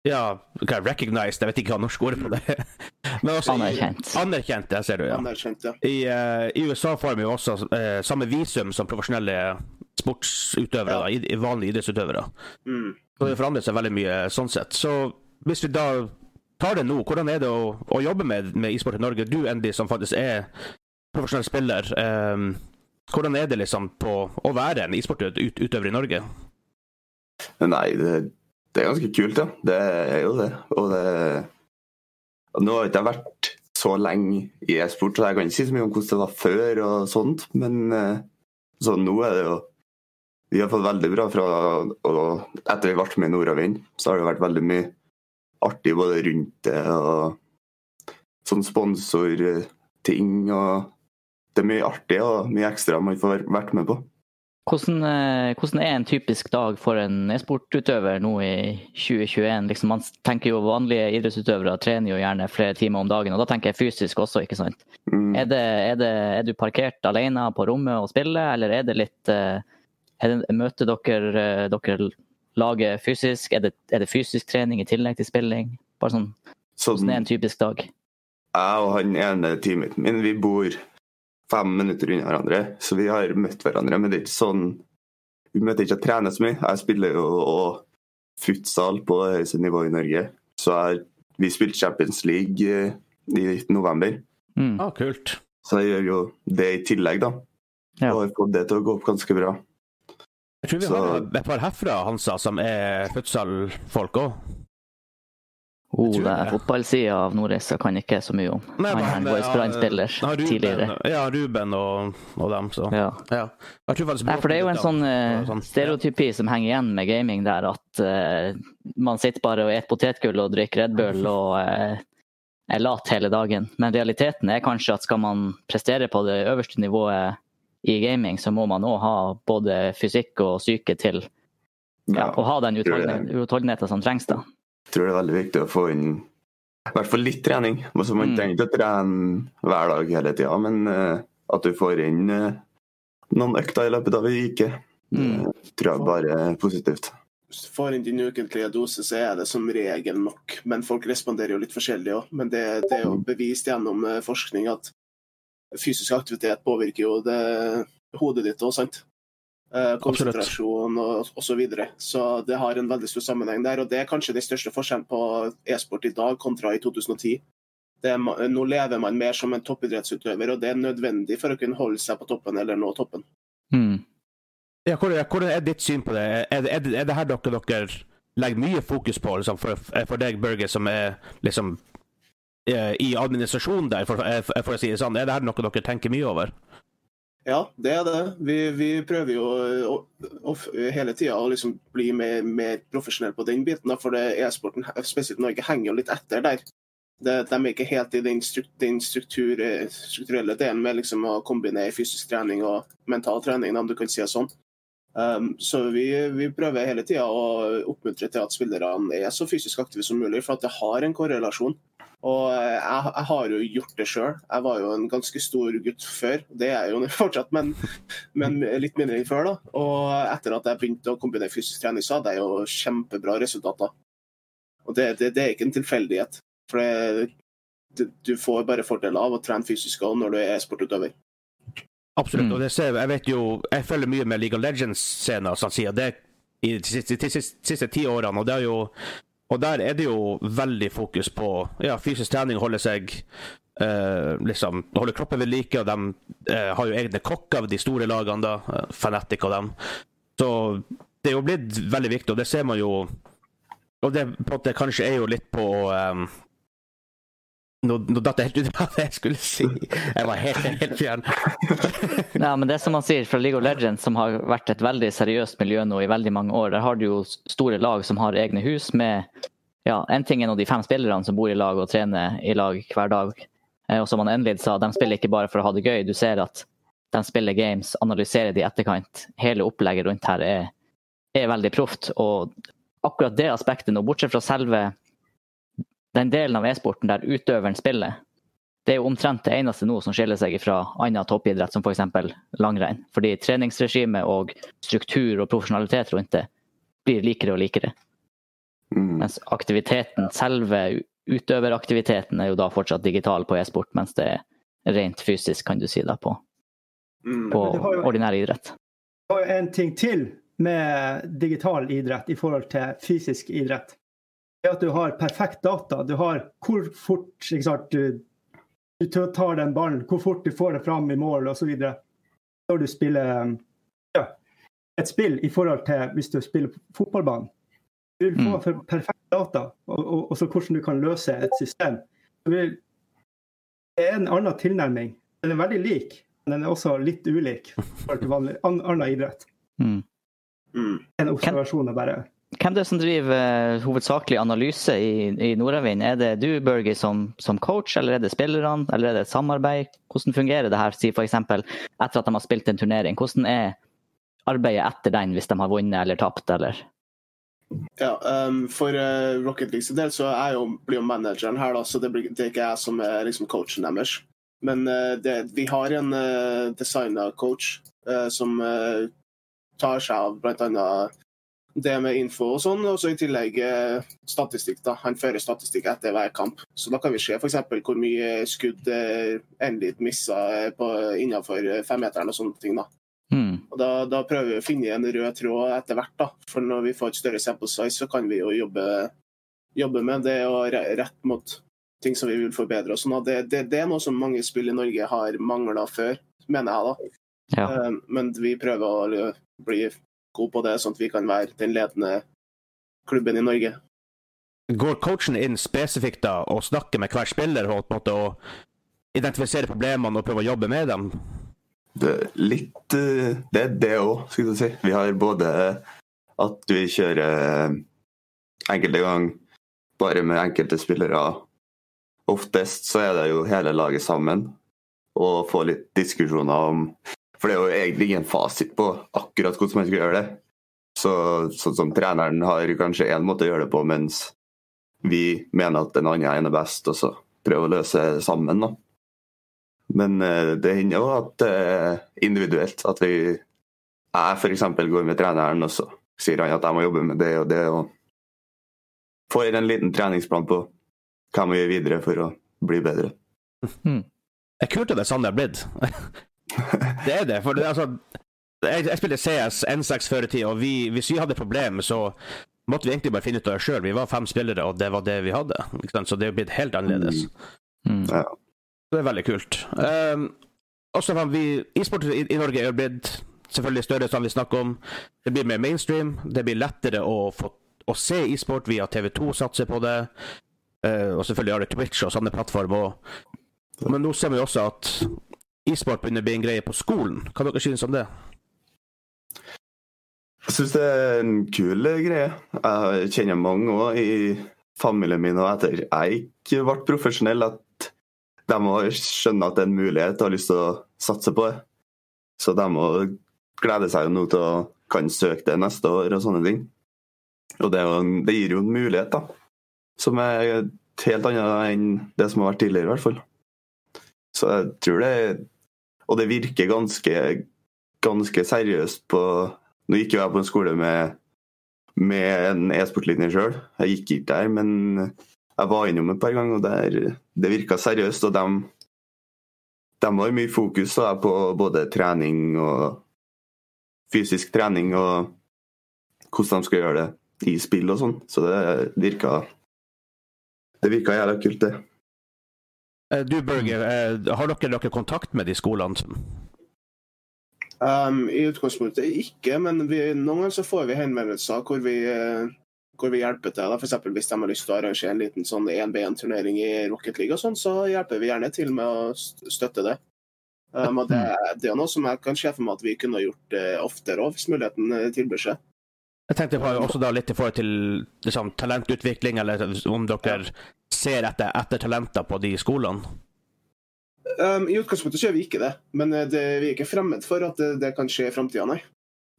ja, er recognized, jeg vet ikke hva norsk ord er på det. Men også i- Anerkjent. Anerkjent, ja, ser du, ja. anerkjent, ja. I, uh, I USA får de jo også uh, samme visum som profesjonelle sportsutøvere, da, i, i vanlige idrettsutøvere. Mm. Så det forandrer seg veldig mye sånn sett. Så hvis vi da tar det nå, hvordan er det å, å jobbe med, med e-sport i Norge? Du, Andy, som faktisk er profesjonell spiller. eh, hvordan er det liksom på å være en e-sportutøver i Norge? Nei, det, det er ganske kult, ja. Det er jo det. Og det Nå har jeg ikke vært så lenge i e-sport, så jeg kan ikke si så mye om hvordan det var før, og sånt, men eh, så nå er det jo Vi har fått veldig bra fra og Etter vi ble med i Nordavind, så har det vært veldig mye artig både rundt det og sånn sponsorting og Det er mye artig og mye ekstra man får vært med på. Hvordan, eh, hvordan er en typisk dag for en e-sportutøver nå i 2021? Liksom, man tenker jo Vanlige idrettsutøvere trener jo gjerne flere timer om dagen, og da tenker jeg fysisk også. ikke sant? Mm. Er, det, er, det, er du parkert alene på rommet og spiller, eller er det litt eh, er det, Møter dere, eh, dere laget fysisk? Er det, er det fysisk trening i tillegg til spilling? Bare sånn, Sånn- Hvordan er en typisk dag? Jeg og han ene teamet min vi bor fem minutter unna hverandre, så vi har møtt hverandre. Men det er ikke sånn Vi møter ikke og trene så mye. Jeg spiller jo og futsal på høyeste nivå i Norge. Så jeg, vi spilte Champions League eh, i november, Mm. Ah, kult. så jeg gjør jo det i tillegg, da. Ja. Og har fått det til å gå opp ganske bra. Jeg tror vi Så- har et par herfra, Hansa, som er futsalfolk òg. Oh, det er fotballsida av Nordreis jeg kan ikke så mye om. Han er en vår Brann-spiller tidligere. Ja, Ruben og, og dem, så. Ja. Ja. Jeg tror Nei, for det er jo en sånn uh, Sånn. stereotypi som henger igjen med gaming der, at uh, man sitter bare og spiser potetgull og drikker Red Bull og uh, er lat hele dagen. Men realiteten er kanskje at skal man prestere på det øverste nivået i gaming, så må man òg ha både fysikk og psyke til ja, å ha den utholdenheten som trengs. da. Jeg tror det er veldig viktig å få inn i hvert fall litt trening. Altså, man Mm. trenger ikke å trene hver dag hele tida, men uh, at du får inn uh, noen økter i løpet av ei uke, Mm. det tror jeg bare er positivt. Hvis du får inn din ukentlige dose, så er det som regel nok. Men folk responderer jo litt forskjellig òg. Men det, det er jo bevist gjennom eh, forskning at fysisk aktivitet påvirker jo det, hodet ditt òg, sant. Eh, konsentrasjon og osv. Så, videre. så det har en veldig stor sammenheng der. Og det er kanskje den største forskjellen på e-sport i dag kontra i 2010. Det er, nå lever man mer som en toppidrettsutøver, og det er nødvendig for å kunne holde seg på toppen eller nå toppen. Mm. Ja, hvordan, er ditt syn på det? Er, det- er, er det her dere, dere legger mye fokus på, liksom, for, for deg, Børge, som er liksom eh, i administrasjonen der, for, for, for å si det sånn? Er det her noe dere tenker mye over? Ja, det er det. Vi, vi prøver jo å, å, hele tida å liksom bli mer, mer profesjonelle på den biten. Da, for e-sporten, spesielt Norge, henger jo litt etter der. Det, de er ikke helt i den, struk, den struktur, strukturelle delen med liksom å kombinere fysisk trening og mental trening, om du kan si det sånn. Um, så vi, vi, prøver hele tida å oppmuntre til at spillerne er så fysisk aktive som mulig, for at det har en korrelasjon. Og jeg, jeg har jo gjort det sjøl. Jeg var jo en ganske stor gutt før. Det er jeg jo fortsatt, men, men, litt mindre enn før. da. Og etter at jeg begynte å kombinere fysisk trening, så hadde jeg jo kjempebra resultater. Og det, det, det er ikke en tilfeldighet. For det, du får bare fordeler av å trene fysisk òg når du er sportutøver. Absolutt. Mm. og det ser, jeg vet jo, jeg følger mye med League of Legends-scener han sier. det i de siste, de siste, siste ti årene. og det er jo og der er det jo veldig fokus på ja, fysisk trening, holde seg eh, liksom, holde kroppen ved like. og De eh, har jo egne kokker, de store lagene, da, eh, Fanatic og dem. Så det er jo blitt veldig viktig, og det ser man jo Og det på en måte kanskje er jo litt på um, nå, nå datt jeg helt ut av det jeg skulle si. Jeg var helt, helt fjern. Ja, men det som man sier fra League of Legends, som har vært et veldig seriøst miljø nå i veldig mange år. Der har du jo store lag som har egne hus med ja, en ting er nå de fem spillerne som bor i lag og trener i lag hver dag. Eh, Og som han Enlid sa, de spiller ikke bare for å ha det gøy. Du ser at de spiller games, analyserer de i etterkant. Hele opplegget rundt her er, er veldig proft. Og akkurat det aspektet nå, bortsett fra selve den delen av e-sporten der utøveren spiller, det er jo omtrent det eneste nå som skiller seg fra annen toppidrett, som f.eks. langrenn. Fordi treningsregime og struktur og profesjonalitet rundt det blir likere og likere. Mm. Mens aktiviteten, selve utøveraktiviteten er jo da fortsatt digital på e-sport, mens det er rent fysisk, kan du si, da, på, Mm. på jo- ordinær idrett. Det har jo en ting til med digital idrett i forhold til fysisk idrett. Er at du har perfekt data. Du har hvor fort ikke sant, du, du tar den ballen, hvor fort du får det fram i mål osv. Når du spiller ja, et spill i forhold til hvis du spiller på fotballbanen. Du vil få Mm. perfekt data, og, og, og så hvordan du kan løse et system. Du vil, det er en annen tilnærming. Den er veldig lik, men den er også litt ulik i forhold til vanlig, an, annen idrett. Mm. Mm. En observasjon er bare Hvem det er som driver eh, hovedsakelig analyse i, i Nordavind? Er det du, Børge, som, som coach, eller er det spillerne, eller er det et samarbeid? Hvordan fungerer det her, si f.eks. etter at de har spilt en turnering? Hvordan er arbeidet etter den, hvis de har vunnet eller tapt, eller? Ja, um, For uh, Rocket League sin del så er jo, blir jo manageren her, da, så det, blir, det er ikke jeg som er liksom coachen deres. Men uh, det, vi har en uh, designa coach uh, som tar seg av bl.a. det med info og sånn, og så i tillegg uh, statistikk. da. Han fører statistikk etter hver kamp. Så da kan vi se f.eks. hvor mye skudd uh, Endit missa uh, innenfor femmeteren og sånne ting. da. Mm. Og da, da prøver vi å finne en rød tråd etter hvert. da. For når vi får et større sample size, så kan vi jo jobbe, jobbe med det og rett mot ting som vi vil forbedre. og sånn. Det, det, det er noe som mange spill i Norge har mangla før, mener jeg. da. Ja. Eh, Men vi prøver å bli gode på det, sånn at vi kan være den ledende klubben i Norge. Går coachen inn spesifikt da og snakker med hver spiller og på en måte å identifisere problemene og prøve å jobbe med dem? Det er litt eh, Det er det òg, skulle du si. Vi har både at vi kjører eh, enkelte ganger bare med enkelte spillere. Oftest så er det jo hele laget sammen, og få litt diskusjoner om For det er jo egentlig ingen fasit på akkurat hvordan man skal gjøre det. Så, sånn som treneren har kanskje én måte å gjøre det på, mens vi mener at den andre er best, og så prøver å løse det sammen. da. Men eh, det hender jo at er individuelt. At vi jeg f.eks. går med treneren, og så sier han at jeg må jobbe med det og det. og Får en liten treningsplan på hva vi gjør videre for å bli bedre. Mm. Jeg kult det er sånn det har blitt. det er det. For det, altså, jeg, jeg spilte CS N6 før i tid, og vi, hvis vi hadde problemer, så måtte vi egentlig bare finne ut av det sjøl. Vi var fem spillere, og det var det vi hadde. Ikke sant? Så det er blitt helt annerledes. Mm. Ja. Det er veldig kult. Um, også vi, E-sport i, i Norge er blitt selvfølgelig større, som vi snakker om. Det blir mer mainstream. Det blir lettere å, få, å se e-sport via TV2 satser på det. Uh, og selvfølgelig har det Twitch og sånne plattformer. Men nå ser vi også at e-sport begynner å bli en greie på skolen. Hva dere synes om det? Jeg syns det er en kul greie. Jeg kjenner mange òg i familien min og etter jeg ikke ble profesjonell, at de må skjønne at det er en mulighet og har lyst til å satse på det. Så de må glede seg jo nå til å kan søke det neste år og sånne ting. Og det, er jo det gir jo en mulighet, da. Som er helt annet enn det som har vært tidligere, i hvert fall. Så jeg tror det Og det virker ganske, ganske seriøst på Nå gikk jo jeg på en skole med, med en e-sportlinje sjøl. Jeg gikk ikke der, men jeg var innom et par ganger, og der, det virka seriøst. Og de, de har mye fokus da, på både trening og fysisk trening og hvordan de skal gjøre det i spill og sånn. Så det virka Det virka jævla kult, det. Eh, Du, Børge, eh, har dere noe kontakt med de skolene? Um, I utgangspunktet ikke, men vi, noen ganger så får vi henvendelser hvor vi, eh, hvor vi hjelper til. F.eks. Hvis de har lyst til å arrangere en liten sånn 1B1-turnering i Rocket League, og sånn, så hjelper vi gjerne til med å støtte det. Um, og det, det er noe som jeg kan se for meg at vi kunne gjort oftere òg, hvis muligheten tilbyr seg. Jeg tenkte på også da litt i forhold til liksom, talentutvikling, eller om dere ser etter, etter talenter på de skolene. Um, I utgangspunktet så gjør vi ikke det, men eh, det, vi er ikke fremmed for at det, det kan skje i framtida, nei.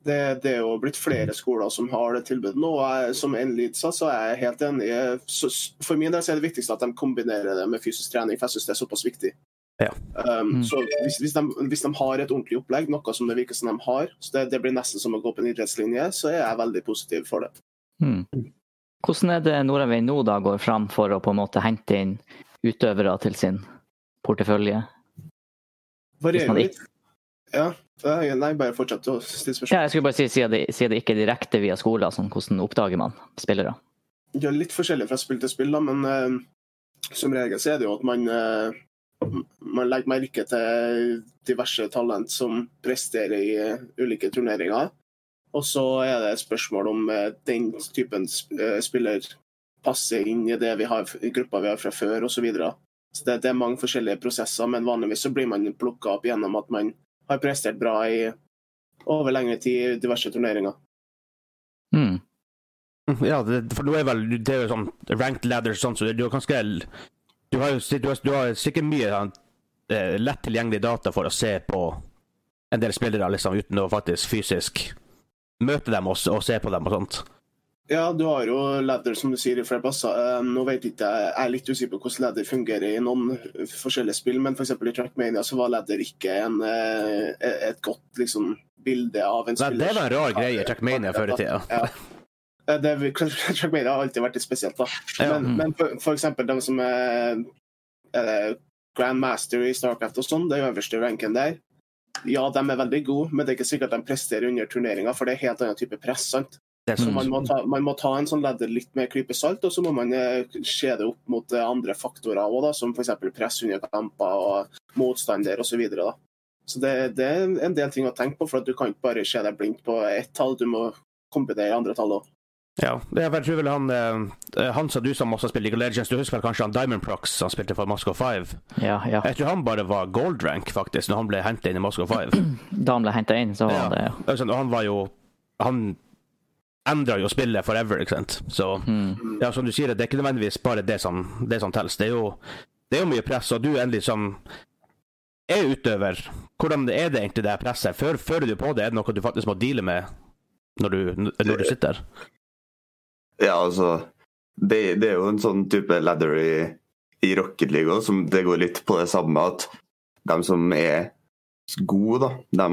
Det, det er jo blitt flere skoler som har det tilbudet nå. og jeg, Som en lead sa, så er jeg helt enig. Så, for min del så er det viktigste at de kombinerer det med fysisk trening, for jeg synes det er såpass viktig. Ja. Um, Mm. så hvis, hvis, de, hvis de har et ordentlig opplegg, noe som det virker som de har, så det, det blir nesten som å gå på en idrettslinje, så er jeg veldig positiv for det. Hmm. Hvordan er det Nordavind nå da går fram for å på en måte hente inn utøvere til sin portefølje? Varierer litt. Ja. Nei, bare fortsett å stille spørsmål. Ja, jeg skulle bare si, siden det, si det ikke direkte via skoler, sånn, hvordan oppdager man spillere? Er litt forskjellig fra spill til spill, da, men uh, som regel så er det jo at man uh, man legger merke til diverse talent som presterer i uh, ulike turneringer. Og så er det et spørsmål om eh, den typen eh, spiller passer inn i det vi har, i gruppa vi har fra før osv. Så videre. så det, det er mange forskjellige prosesser, men vanligvis så blir man plukka opp gjennom at man har prestert bra i over lengre tid i diverse turneringer. Mm. Ja, det, for nå er vel det er jo sånn ranked ladder sånn, så du har ganske Du har jo du har, du har sikkert mye sånn, lett tilgjengelig data for å se på en del spillere, liksom, uten å faktisk fysisk møte dem og, og se på dem og sånt. Ja, du har jo ladder, som du sier, i flere plasser. Eh, Nå vet ikke jeg, jeg er litt usikker på hvordan ladder fungerer i noen forskjellige spill, men f.eks. i Trackmania så var ladder ikke en, eh, et godt liksom, bilde av en Nei, spiller. det var en rar greie i Trackmania før i tida. Ja. Eh, Det, Trackmania har alltid vært litt spesielt, da. Ja. Men, men for, for eksempel de som er, er Grandmaster i Starcraft og sånn, det øverste ranken der. Ja, de er veldig gode, men det er ikke sikkert de presterer under turneringa, for det er helt annen type press. sant? Det Så man må, ta, man må ta en sånn ledder litt med klype salt, og så må man eh, se det opp mot eh, andre faktorer da, som f.eks. press under kamper og motstander osv. Så, videre, så det, det er en del ting å tenke på, for du kan ikke bare se deg blindt på ett tall, du må kombinere andre tall òg. Ja, det jeg tror vel han eh, Han sa du som også spiller League of Legends, du husker vel kanskje han Diamond Prox, han spilte for Moscow 5? Ja, ja. Jeg tror han bare var gold rank, faktisk, når han ble hentet inn i Moscow 5. Da han ble henta inn, så var Ja. det ja. og han var jo Han endra jo spillet forever, ikke sant. Så mm. ja, som du sier, det er ikke nødvendigvis bare det som, det som telles. Det er jo det er jo mye press, og du endelig som er utøver, hvordan er det egentlig det presset? Før, føler du på det? Er det noe du faktisk må deale med når du, når du sitter? Ja, altså det, det er jo en sånn type ladder i, i Rocket League òg, som det går litt på det samme at de som er gode, da, de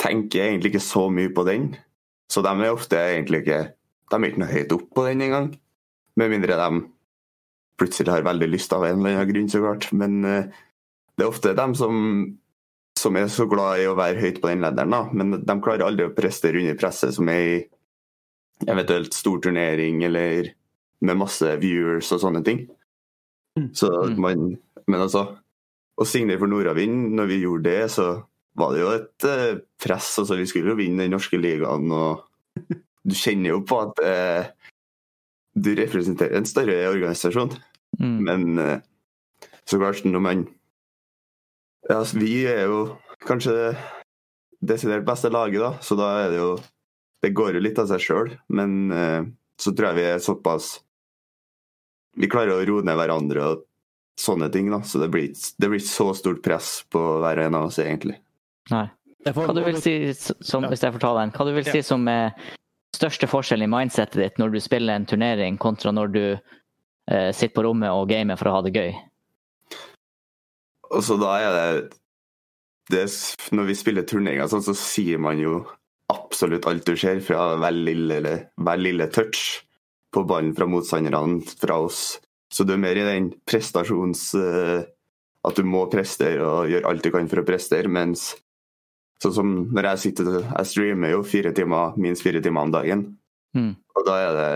tenker egentlig ikke så mye på den. Så de er ofte egentlig ikke De er ikke noe høyt opp på den engang. Med mindre de plutselig har veldig lyst av en eller annen grunn, så klart. Men uh, det er ofte dem som, som er så glad i å være høyt på den ledderen, da. Men de klarer aldri å prestere under presset som er i eventuelt stor turnering eller med masse viewers og sånne ting. Så Mm. man Men altså, å signere for Nordavind, når vi gjorde det, så var det jo et eh, press. altså Vi skulle jo vinne den norske ligaen, og du kjenner jo på at eh, du representerer en større organisasjon. Mm. Men eh, så klart, når man Ja, altså, vi er jo kanskje det desidert beste laget, da, så da er det jo Det går jo litt av seg sjøl, men eh, så tror jeg vi er såpass vi klarer å roe ned hverandre og sånne ting. da, Så det blir, det blir så stort press på hver en av oss, egentlig. Nei. Hva du vil si, som, Ja. hvis jeg får ta den, hva du vil si som er største forskjell i mindsetet ditt når du spiller en turnering, kontra når du eh, sitter på rommet og gamer for å ha det gøy? Og så da er det, det Når vi spiller turneringer, sånn, så sier man jo absolutt alt du ser, fra hver lille, hver lille touch på ballen fra motstanderne fra oss. Så du er mer i den prestasjons... eh, at du må prestere og gjøre alt du kan for å prestere, mens sånn som når jeg sitter Jeg streamer jo fire timer, minst fire timer om dagen. Mm. Og da er det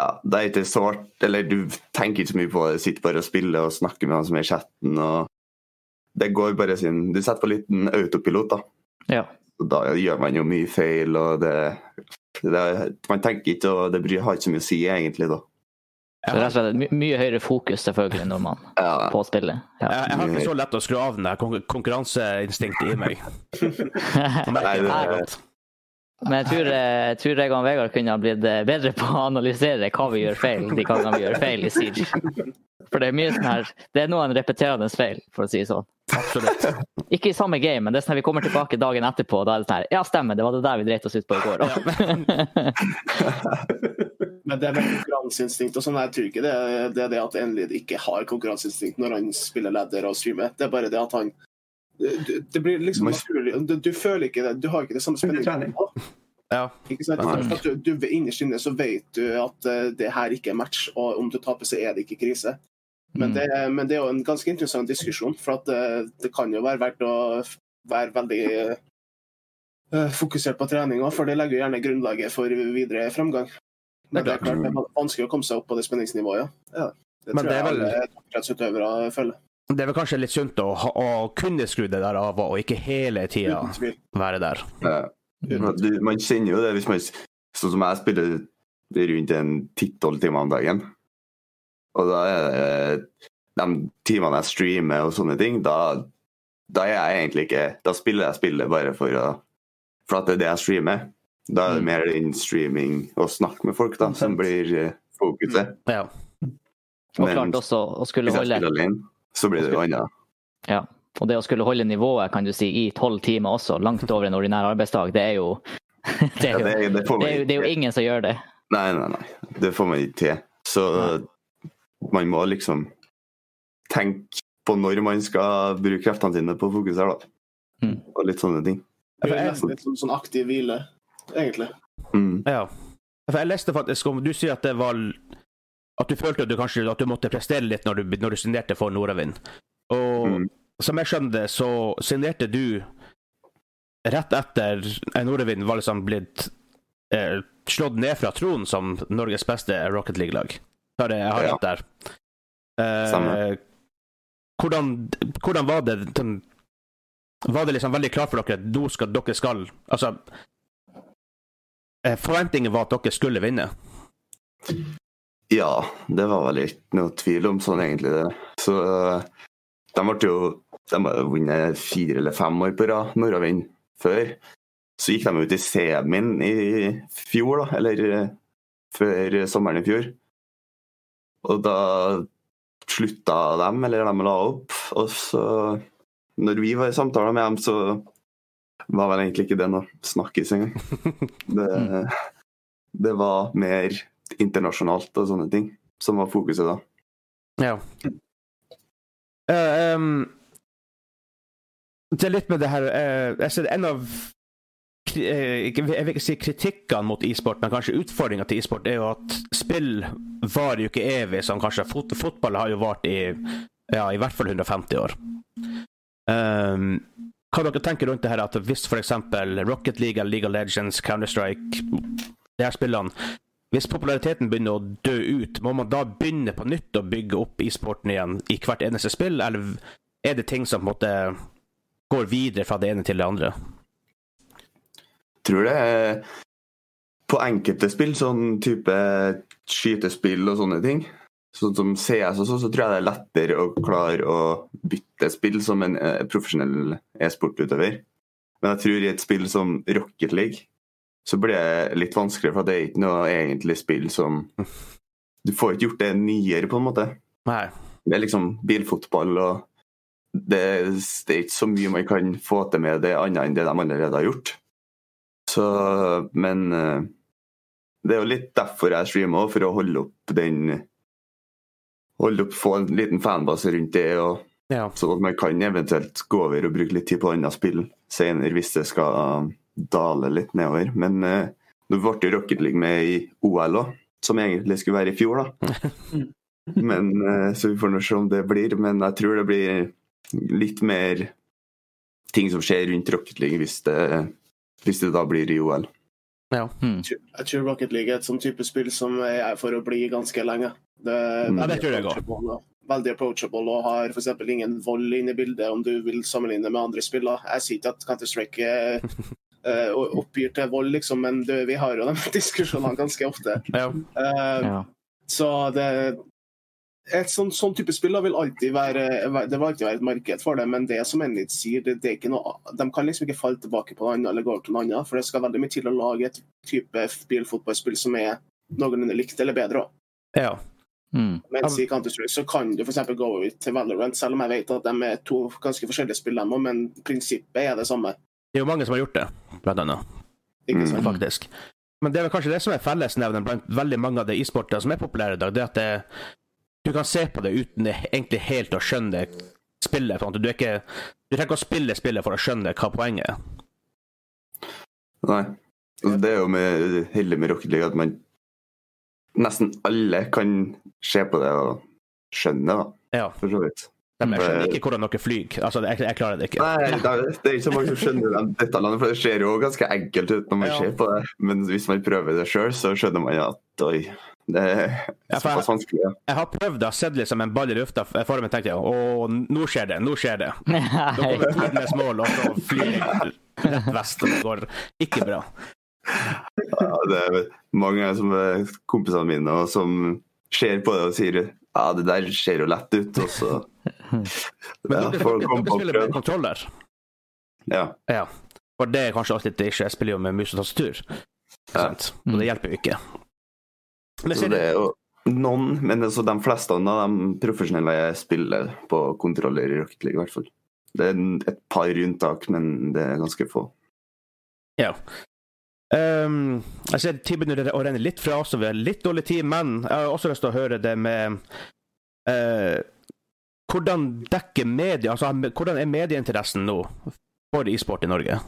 ja, det er ikke sårt eller du tenker ikke så mye på det, sitter bare og spiller og snakker med han som er i chatten, og det går bare sin Du setter på liten autopilot, da. Ja. Da gjør man jo mye feil, og det, det Man tenker ikke, og det bryr- har ikke så mye å si, egentlig, da. Så rett og slett my mye høyere fokus selvfølgelig når man Ja, på spillet. Ja. Jeg, jeg har ikke så lett å skru av den der konkurranseinstinktet i meg. Nei, det er godt. Men jeg tror, eh, jeg tror jeg og Vegard kunne ha blitt eh, bedre på å analysere hva vi gjør feil de gangene vi gjør feil i Siege. For det er mye sånn her Det er noen repeterende feil, for å si det sånn. Absolutt. Ikke i samme game, men det er sånn at vi kommer tilbake dagen etterpå, og da er det sånn her Ja, stemmer, det var det der vi dreit oss ut på i går. Men det med konkurranseinstinkt og sånn, jeg tror ikke det, det er det at Enlid ikke har konkurranseinstinkt når han spiller ladder og streamer. Det er bare det at han Det, det blir liksom naturlig. Du, du føler ikke det. Du har ikke det samme spenningen. Ja. Ikke sant? Nei. Du, du Innerst inne så vet du at eh, det her ikke er match, og om du taper, så er det ikke krise. Men Mm. det, men det er jo en ganske interessant diskusjon, for at det, det kan jo være verdt å være veldig eh, fokusert på treninga, for det legger jo gjerne grunnlaget for videre fremgang. Men det er klart det er vanskelig å komme seg opp på det spenningsnivået, ja. ja. Det Men tror det er jeg vel- alle toppidrettsutøvere føler. Det er vel kanskje litt sunt å, å kunne skru det der av, og ikke hele tida være der. Ja. Du, man kjenner jo det hvis man Sånn som jeg spiller rundt en ti-tolv timer om dagen. Og da er det de timene jeg streamer og sånne ting, da, da er jeg egentlig ikke Da spiller jeg spillet bare for å For at det er det jeg streamer. Da er det Mm. mer den streaming og snakk med folk da, som blir eh, fokuset. Ja. Og Men klart også å skulle Hvis jeg holde spiller alene, så blir det jo annet. Ja. Og det å skulle holde nivået kan du si, i tolv timer også, langt over en ordinær arbeidsdag, det er jo Det er jo, det, det, det er jo, det er jo ingen som gjør det. Nei, nei, nei. Det får man ikke til. Så man må liksom tenke på når man skal bruke kreftene sine på fokus her, da. Mm. Og litt sånne ting. Det er nesten litt sånn, sånn aktiv hvile, egentlig. Mm. ja. For jeg leste faktisk om Du sier at det var At du følte at du kanskje at du måtte prestere litt når du, når du signerte for Nordavind. Og Mm. som jeg skjønner det, så signerte du rett etter Nordavind var liksom blitt eh, slått ned fra tronen som Norges beste Rocket League-lag. Har jeg har rett der? Eh, hvordan, hvordan var det den- Var det liksom veldig klart for dere at nå skal dere skal Altså eh, Forventningen var at dere skulle vinne. Ja, det var vel ikke noe tvil om sånn, egentlig. det. Så eh, de ble jo De har vunnet fire eller fem år på rad, nordavind, før. Så gikk de ut i semien i fjor, da, eller eh, før sommeren i fjor. Og da slutta dem, eller de la opp. Og så, når vi var i samtaler med dem, så var vel egentlig ikke det noe snakkis engang. Det, det var mer internasjonalt og sånne ting som var fokuset da. Ja. Uh, um, det er litt med det her uh, jeg ser En av eh, Jeg vil ikke si kritikkene mot e-sport, men kanskje utfordringa til e-sport er jo at spill varer jo ikke evig, som kanskje fot fotball har jo vart i ja, i hvert fall 150 år. Um, hva dere tenker rundt det her at hvis f.eks. Rocket League League of Legends, Counter-Strike, de her spillene Hvis populariteten begynner å dø ut, må man da begynne på nytt å bygge opp e-sporten igjen i hvert eneste spill, eller er det ting som på en måte går videre fra det ene til det andre? Tror det er på enkelte spill, sånn type skytespill og sånne ting, sånn som CS og sånn, så tror jeg det er lettere å klare å bytte spill som en eh, profesjonell e-sportutøver. Men jeg tror i et spill som Rocket League så blir det litt vanskeligere, for det er ikke noe egentlig spill som Du får ikke gjort det nyere, på en måte. Nei. Det er liksom bilfotball og det, det er ikke så mye man kan få til med det annet enn det de allerede har gjort. Så, men eh, det er jo litt derfor jeg streamer, for å holde opp den Holde opp, Få en liten fanbase rundt det, og, Ja. så man kan eventuelt gå over og bruke litt tid på annet spill senere hvis det skal dale litt nedover. Men eh, nå ble jo Rocket League med i OL òg, som egentlig skulle være i fjor, da. Men, eh, så vi får nå se om det blir. Men jeg tror det blir litt mer ting som skjer rundt Rocket League hvis det, hvis det da blir i OL. Hmm. Jeg tror Rocket League er et sånn type spill som er for å bli ganske lenge. Det er Ja, jeg også. approachable Veldig approachable og har f.eks. ingen vold inne i bildet, om du vil sammenligne med andre spill. Jeg sier ikke at Counter-Strike eh, eh, oppgir til vold, liksom, men du, vi har jo de diskusjonene ganske ofte. Ja. Eh, Ja. Så det et sånn, sånn type spill da vil alltid være det vil alltid være et marked for det, men det som Enid sier, det, det er ikke noe, de kan liksom ikke falle tilbake på noe annet eller gå over til noe annet, for det skal veldig mye til å lage et type bilfotballspill som er noenlunde likt eller bedre. også. ja. Mm. Mens i Counter-Strike så kan du f.eks. gå over til Valorant, selv om jeg vet at de er to ganske forskjellige spill, men prinsippet er det samme. Det er jo mange som har gjort det, blant annet. Ikke sant? faktisk. Men det er vel kanskje det som er fellesnevneren blant veldig mange av de e-sportene som er populære i dag. det er at det, du kan se på det uten egentlig helt å skjønne spillet. For. Du, ikke, du trenger ikke å spille spillet for å skjønne hva poenget er. Nei. Altså, Det er jo med, heldig med Rocket League at man nesten alle kan se på det og skjønne det, Ja, for så vidt. Men Jeg skjønner ikke hvordan dere flyr. Altså, jeg, jeg klarer det ikke. Nei, det er, ikke så mange som skjønner de detaljene, for det ser jo ganske enkelt ut når man Ja. ser på det. Men hvis man prøver det sjøl, så skjønner man at oi, det er Ja, såpass vanskelig. Ja. Jeg har prøvd, det, sett liksom en ball i lufta foran meg tenkte jeg, å, nå skjer det, nå skjer det. Da kommer tidenes mål, og så flyr jeg rett vest, og det går ikke bra. Ja, det er mange som er kompisene mine og som ser på det og sier ja, det der ser jo lett ut, og så Men ja, dere, dere, dere spiller med kontroller. Ja. Ja. For det er kanskje alltid det issue. Jeg spiller jo med mus og tastatur. Ikke Ja. Og det hjelper jo ikke. Men Så det er jo noen, men altså de fleste av de profesjonelle spiller på kontroller i Rocket League, i hvert fall. Det er et par unntak, men det er ganske få. ja. Um, jeg ser tiden begynner å renne litt fra oss, og vi har litt dårlig tid, men jeg har også lyst til å høre det med eh, Hvordan dekker media altså, Hvordan er medieinteressen nå for e-sport i Norge?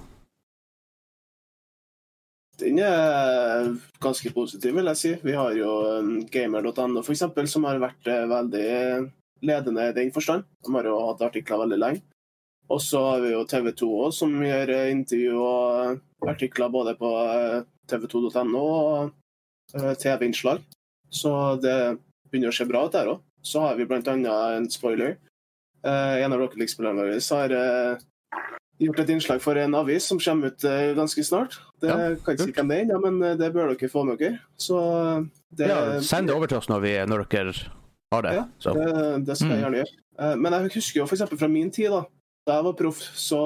Den er ganske positiv, vil jeg si. Vi har jo um, gamer.no eksempel, som har vært eh, veldig ledende i den forstand. De har jo hatt artikler veldig lenge. Og så har vi jo TV 2 også, som gjør eh, intervju og artikler både på eh, tv2.no og TV-innslag. Så det begynner å se bra ut der òg. Så har vi blant annet en spoiler. Eh, En av Rocket League-spillerne våre har eh, gjort et innslag for en avis som kommer ut eh, ganske snart. Det Ja, kan ikke si hvem det er ja, men det bør dere få med dere. Så det, Ja, send det over til oss når, vi, når dere har det. Ja, det, det skal jeg Mm. gjerne gjøre. Men jeg husker jo f.eks. fra min tid, da da jeg var proff, så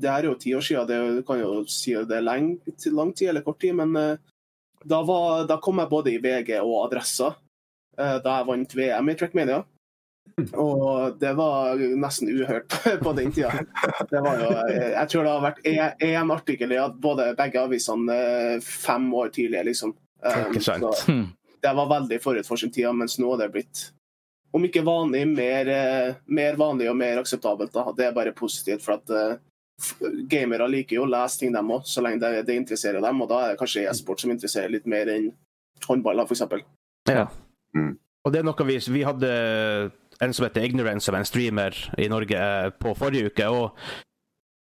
det er jo ti år siden. Det kan jo si det er lang, lang tid eller kort tid, men da, var, da kom jeg både i VG og Adressa da jeg vant VM i Trackmania. Og det var nesten uhørt på den tida. Det var jo, eh, jeg tror det har vært én artikkel i både begge avisene eh, fem år tidligere, liksom. Eh, Hmm. det var veldig forut for sin tid, mens nå er det blitt om ikke vanlig, mer, eh, mer vanlig og mer akseptabelt. Da. Det er bare positivt, for at eh, gamere liker jo å lese ting, dem òg, så lenge det, det interesserer dem. Og da er det kanskje e-sport som interesserer litt mer enn håndball, f.eks. Ja. Mm. Og det er noe vi, vi hadde en som heter Ignorance, som er en streamer i Norge, eh, på forrige uke. og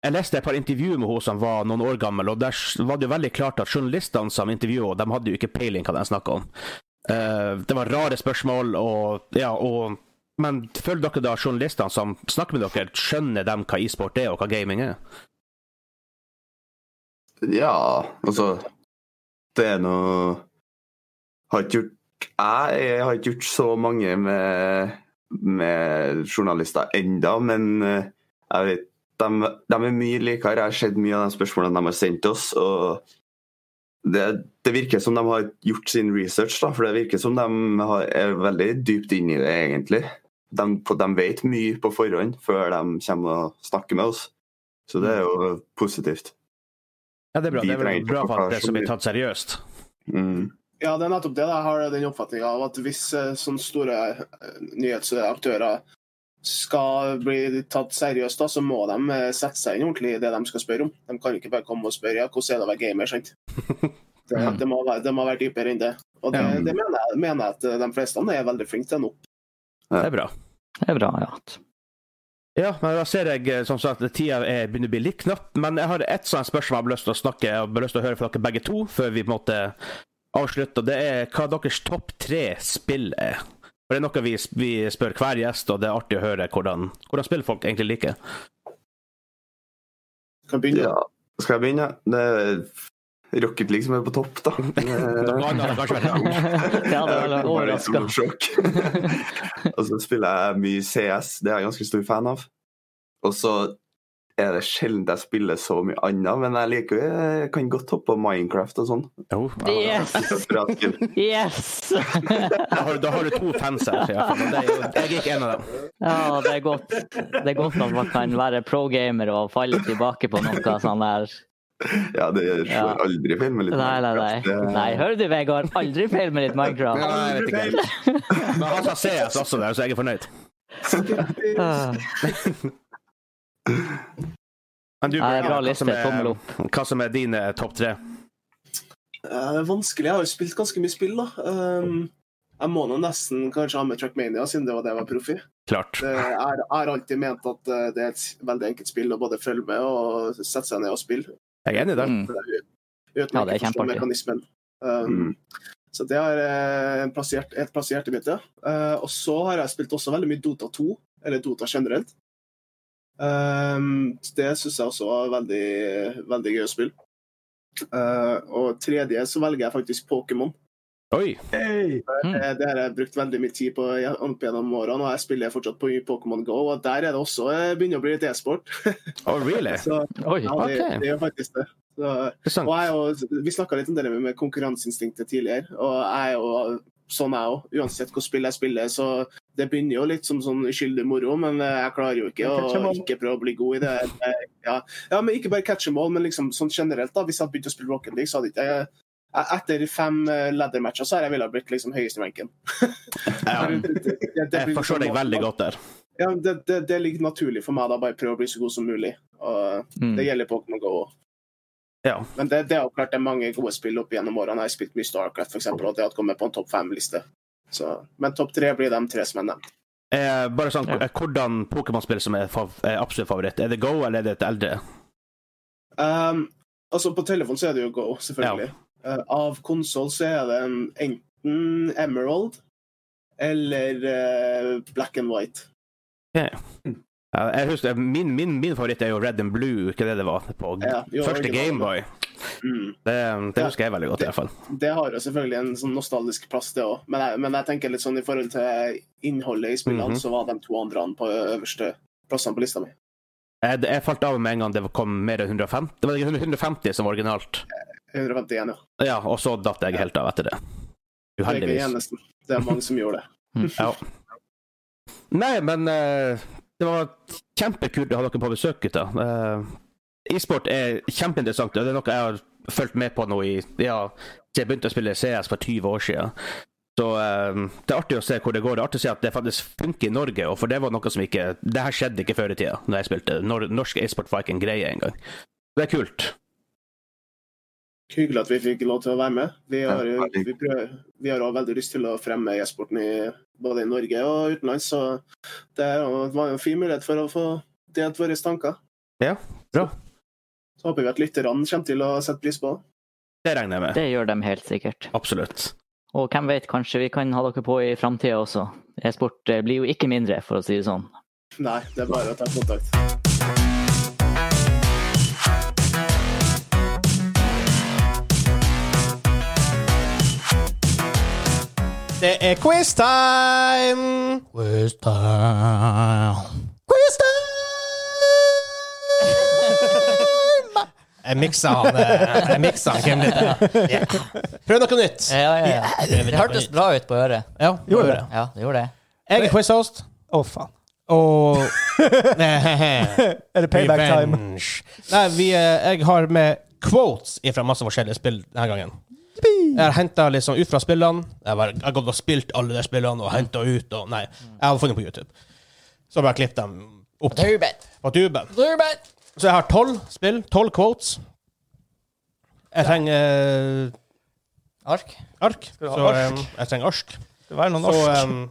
jeg leste et par intervjuer med henne som var noen år gammel, og der var det jo veldig klart at journalistene som intervjuet henne, de hadde jo ikke peiling hva de snakka om. Eh, det var rare spørsmål, og, ja, og Men føler dere da journalistene som snakker med dere, skjønner dem hva e-sport er, og hva gaming er? Ja, altså Det er noe Har ikke gjort Jeg, jeg har ikke gjort så mange med, med journalister enda, men eh, jeg vet de, de er mye likere. Jeg har sett mye av de spørsmålene de har sendt oss. og det, det virker som de har gjort sin research, da, for det virker som de har, er veldig dypt inne i det, egentlig. De, de vet mye på forhånd før de kommer og snakker med oss. Så det er jo positivt. Ja, det er bra. Vi Det er vel bra at det som blir tatt seriøst. Mm. Ja, det er nettopp det. Jeg har den oppfatninga av at hvis eh, sånne store eh, nyhetsaktører skal bli tatt seriøst, da, så må de eh, sette seg inn ordentlig i det de skal spørre om. De kan ikke bare komme og spørre ja, hvordan er det å være gamer. sant? Det, det, må være, det må være dypere enn det. Og det, Ja. det mener, jeg, mener jeg at de fleste er veldig flinke til nå. Det er bra. Det er bra, ja. Ja, men da ser jeg som sagt at tida er, begynner å bli litt knapp. Men jeg har ett sånt spørsmål jeg har lyst til å snakke og lyst til å høre fra dere begge to før vi på en måte avslutter. Det er hva deres topp tre spill er. For Det er noe vi, vi spør hver gjest, og det er artig å høre hvordan, hvordan spill folk egentlig liker. Skal jeg begynne. Ja. Skal jeg begynne? Det er Rocket League som er på topp, da. da kan det kanskje være. Ja, det var overraska. Og så spiller jeg mye CS, det er jeg ganske stor fan av. Og så er det sjelden jeg spiller så mye annet, men jeg liker Jeg kan godt hoppe på Minecraft og sånn. Oh. Yes! Yes! da, har, da har du to fans her. i hvert fall, og det er jo- Jeg er ikke en av dem. Ja, det er godt. Det er godt at man kan være pro-gamer og falle tilbake på noe sånn der. Ja, det slår Ja. aldri feil med litt Nei, nei, nei. Nei, hører du, Vegard? Aldri feil med litt Minecraft. Ja, jeg vet ikke. Men han sa CS også der, så jeg er fornøyd. Men du, Nei, bra liste. er- Tommel opp. Hva som er dine topp tre? Eh, Det er vanskelig. Jeg har jo spilt ganske mye spill, da. Um, jeg må nå nesten kanskje ha med Trackmania, siden det var det jeg var proff i. Klart. Det jeg har alltid ment at eh, det er et veldig enkelt spill å både følge med og sette seg ned og spille. Jeg er enig der. Mm. Uten Ja, det er kjempeartig. Um, Mm. Så det er eh, en plassert i et plassert i mitt, ja. Uh, og så har jeg spilt også veldig mye Dota 2, eller Dota generelt. Um, det syns jeg også var veldig, veldig gøy å spille. Eh, og tredje så velger jeg faktisk Pokémon. Oi! Hey. Mm. Det har jeg brukt veldig mye tid på gjennom årene, og jeg spiller fortsatt på Pokémon Go. Og der er det også eh, begynner å bli litt e-sport. Oh, really? Så Oi. ja, det, ok. det gjør faktisk det. Så, og jeg og, vi snakka litt om det med konkurranseinstinktet tidligere, og jeg er jo sånn jeg òg. Uansett hvilket spill jeg spiller, så det begynner jo litt som sånn uskyldig moro, men eh, jeg klarer jo ikke å ikke prøve å bli god i det. Eh, Ja, ja men ikke bare catch and ball, men liksom sånn generelt, da. Hvis jeg hadde begynt å spille Rocket League, så hadde ikke jeg etter fem eh, ladder-matcher så har jeg villet blitt liksom høyest i det jeg forstår liksom- deg veldig godt der. Ja, det, det, det ligger naturlig for meg da, bare prøve å bli så god som mulig. Og Mm. det gjelder Pokémon Go òg. Ja. Men det, det er jo klart det er mange gode spill opp gjennom årene. Jeg har spilt mye Starcraft, f.eks., og det hadde kommet på en topp fem-liste. Men topp tre blir de tre som er nevnt. Eh, bare sånn, Ja. Hvordan Pokémon-spill som er, fav er absolutt favoritt? Er det Go, eller er det et eldre? Um, altså, på telefon så er det jo Go, selvfølgelig. Eh, av konsoll så er det en, enten Emerald eller uh, Black and White. Ja, jeg husker, min, min, min favoritt er jo Red and Blue, ikke det det var? På Ja, jo, første. Gameboy. Mm. Det, det husker jeg veldig godt, i hvert fall. Det har jo selvfølgelig en sånn nostalgisk plass, det òg. Men, men jeg tenker litt sånn i forhold til innholdet i spillene, Mhm. så var de to andre på øverste plassene på lista mi. Jeg, jeg falt av med en gang det kom mer enn 150. Det var ikke 150 som var originalt. 151, ja. Ja, og så datt jeg helt av etter det. Det er Uheldigvis. Det er mange som gjorde det. Ja. Nei, men eh, det var kjempekult å ha dere på besøk, gutter. Uh, E-sport er kjempeinteressant, og det er noe jeg har fulgt med på nå i ja, siden jeg begynte å spille CS for 20 år siden. Så eh, det er artig å se hvor det går. Det er artig å se at det faktisk funker i Norge, og for det var noe som ikke Det her skjedde ikke før i tida, når jeg spilte. Nor norsk e-sport var ikke en greie engang. Det er kult. Hyggelig at vi fikk lov til å være med. Vi har, vi prøver, vi har også veldig lyst til å fremme e-sporten i både i Norge og utenlands, så det var en fin mulighet for å få delt våre tanker. Ja, bra. Så håper vi at lytterne kommer til å sette pris på det. Det regner jeg med. Det gjør de helt sikkert. Absolutt. Og hvem vet, kanskje vi kan ha dere på i framtida også. E-sport eh, blir jo ikke mindre, for å si det sånn. Nei, det er bare å ta kontakt. Det er quiz-time! Quiz time. Quiz time! Jeg miksa han, eh, jeg miksa han Kim litt. Yeah. Prøv noe nytt. Ja, ja, ja. Det hørtes bra ut på øret. Ja, Gjorde det? Ja, det gjorde det. Jeg er quizhost, Å, faen. og Er det payback time? Nei, vi, eh, jeg har med quotes fra masse forskjellige spill denne gangen. Jeg har henta liksom ut fra spillene. Jeg har, jeg har gått og spilt alle de spillene og henta ut. Og, nei, jeg har funnet på YouTube. Så har jeg bare klippet dem opp Tuben. på tuben. tuben. Så jeg har tolv spill, tolv quotes. Jeg trenger uh, Ark. ark. du ha Så ark? Um, jeg trenger ark. Det var noen Så norsk. um,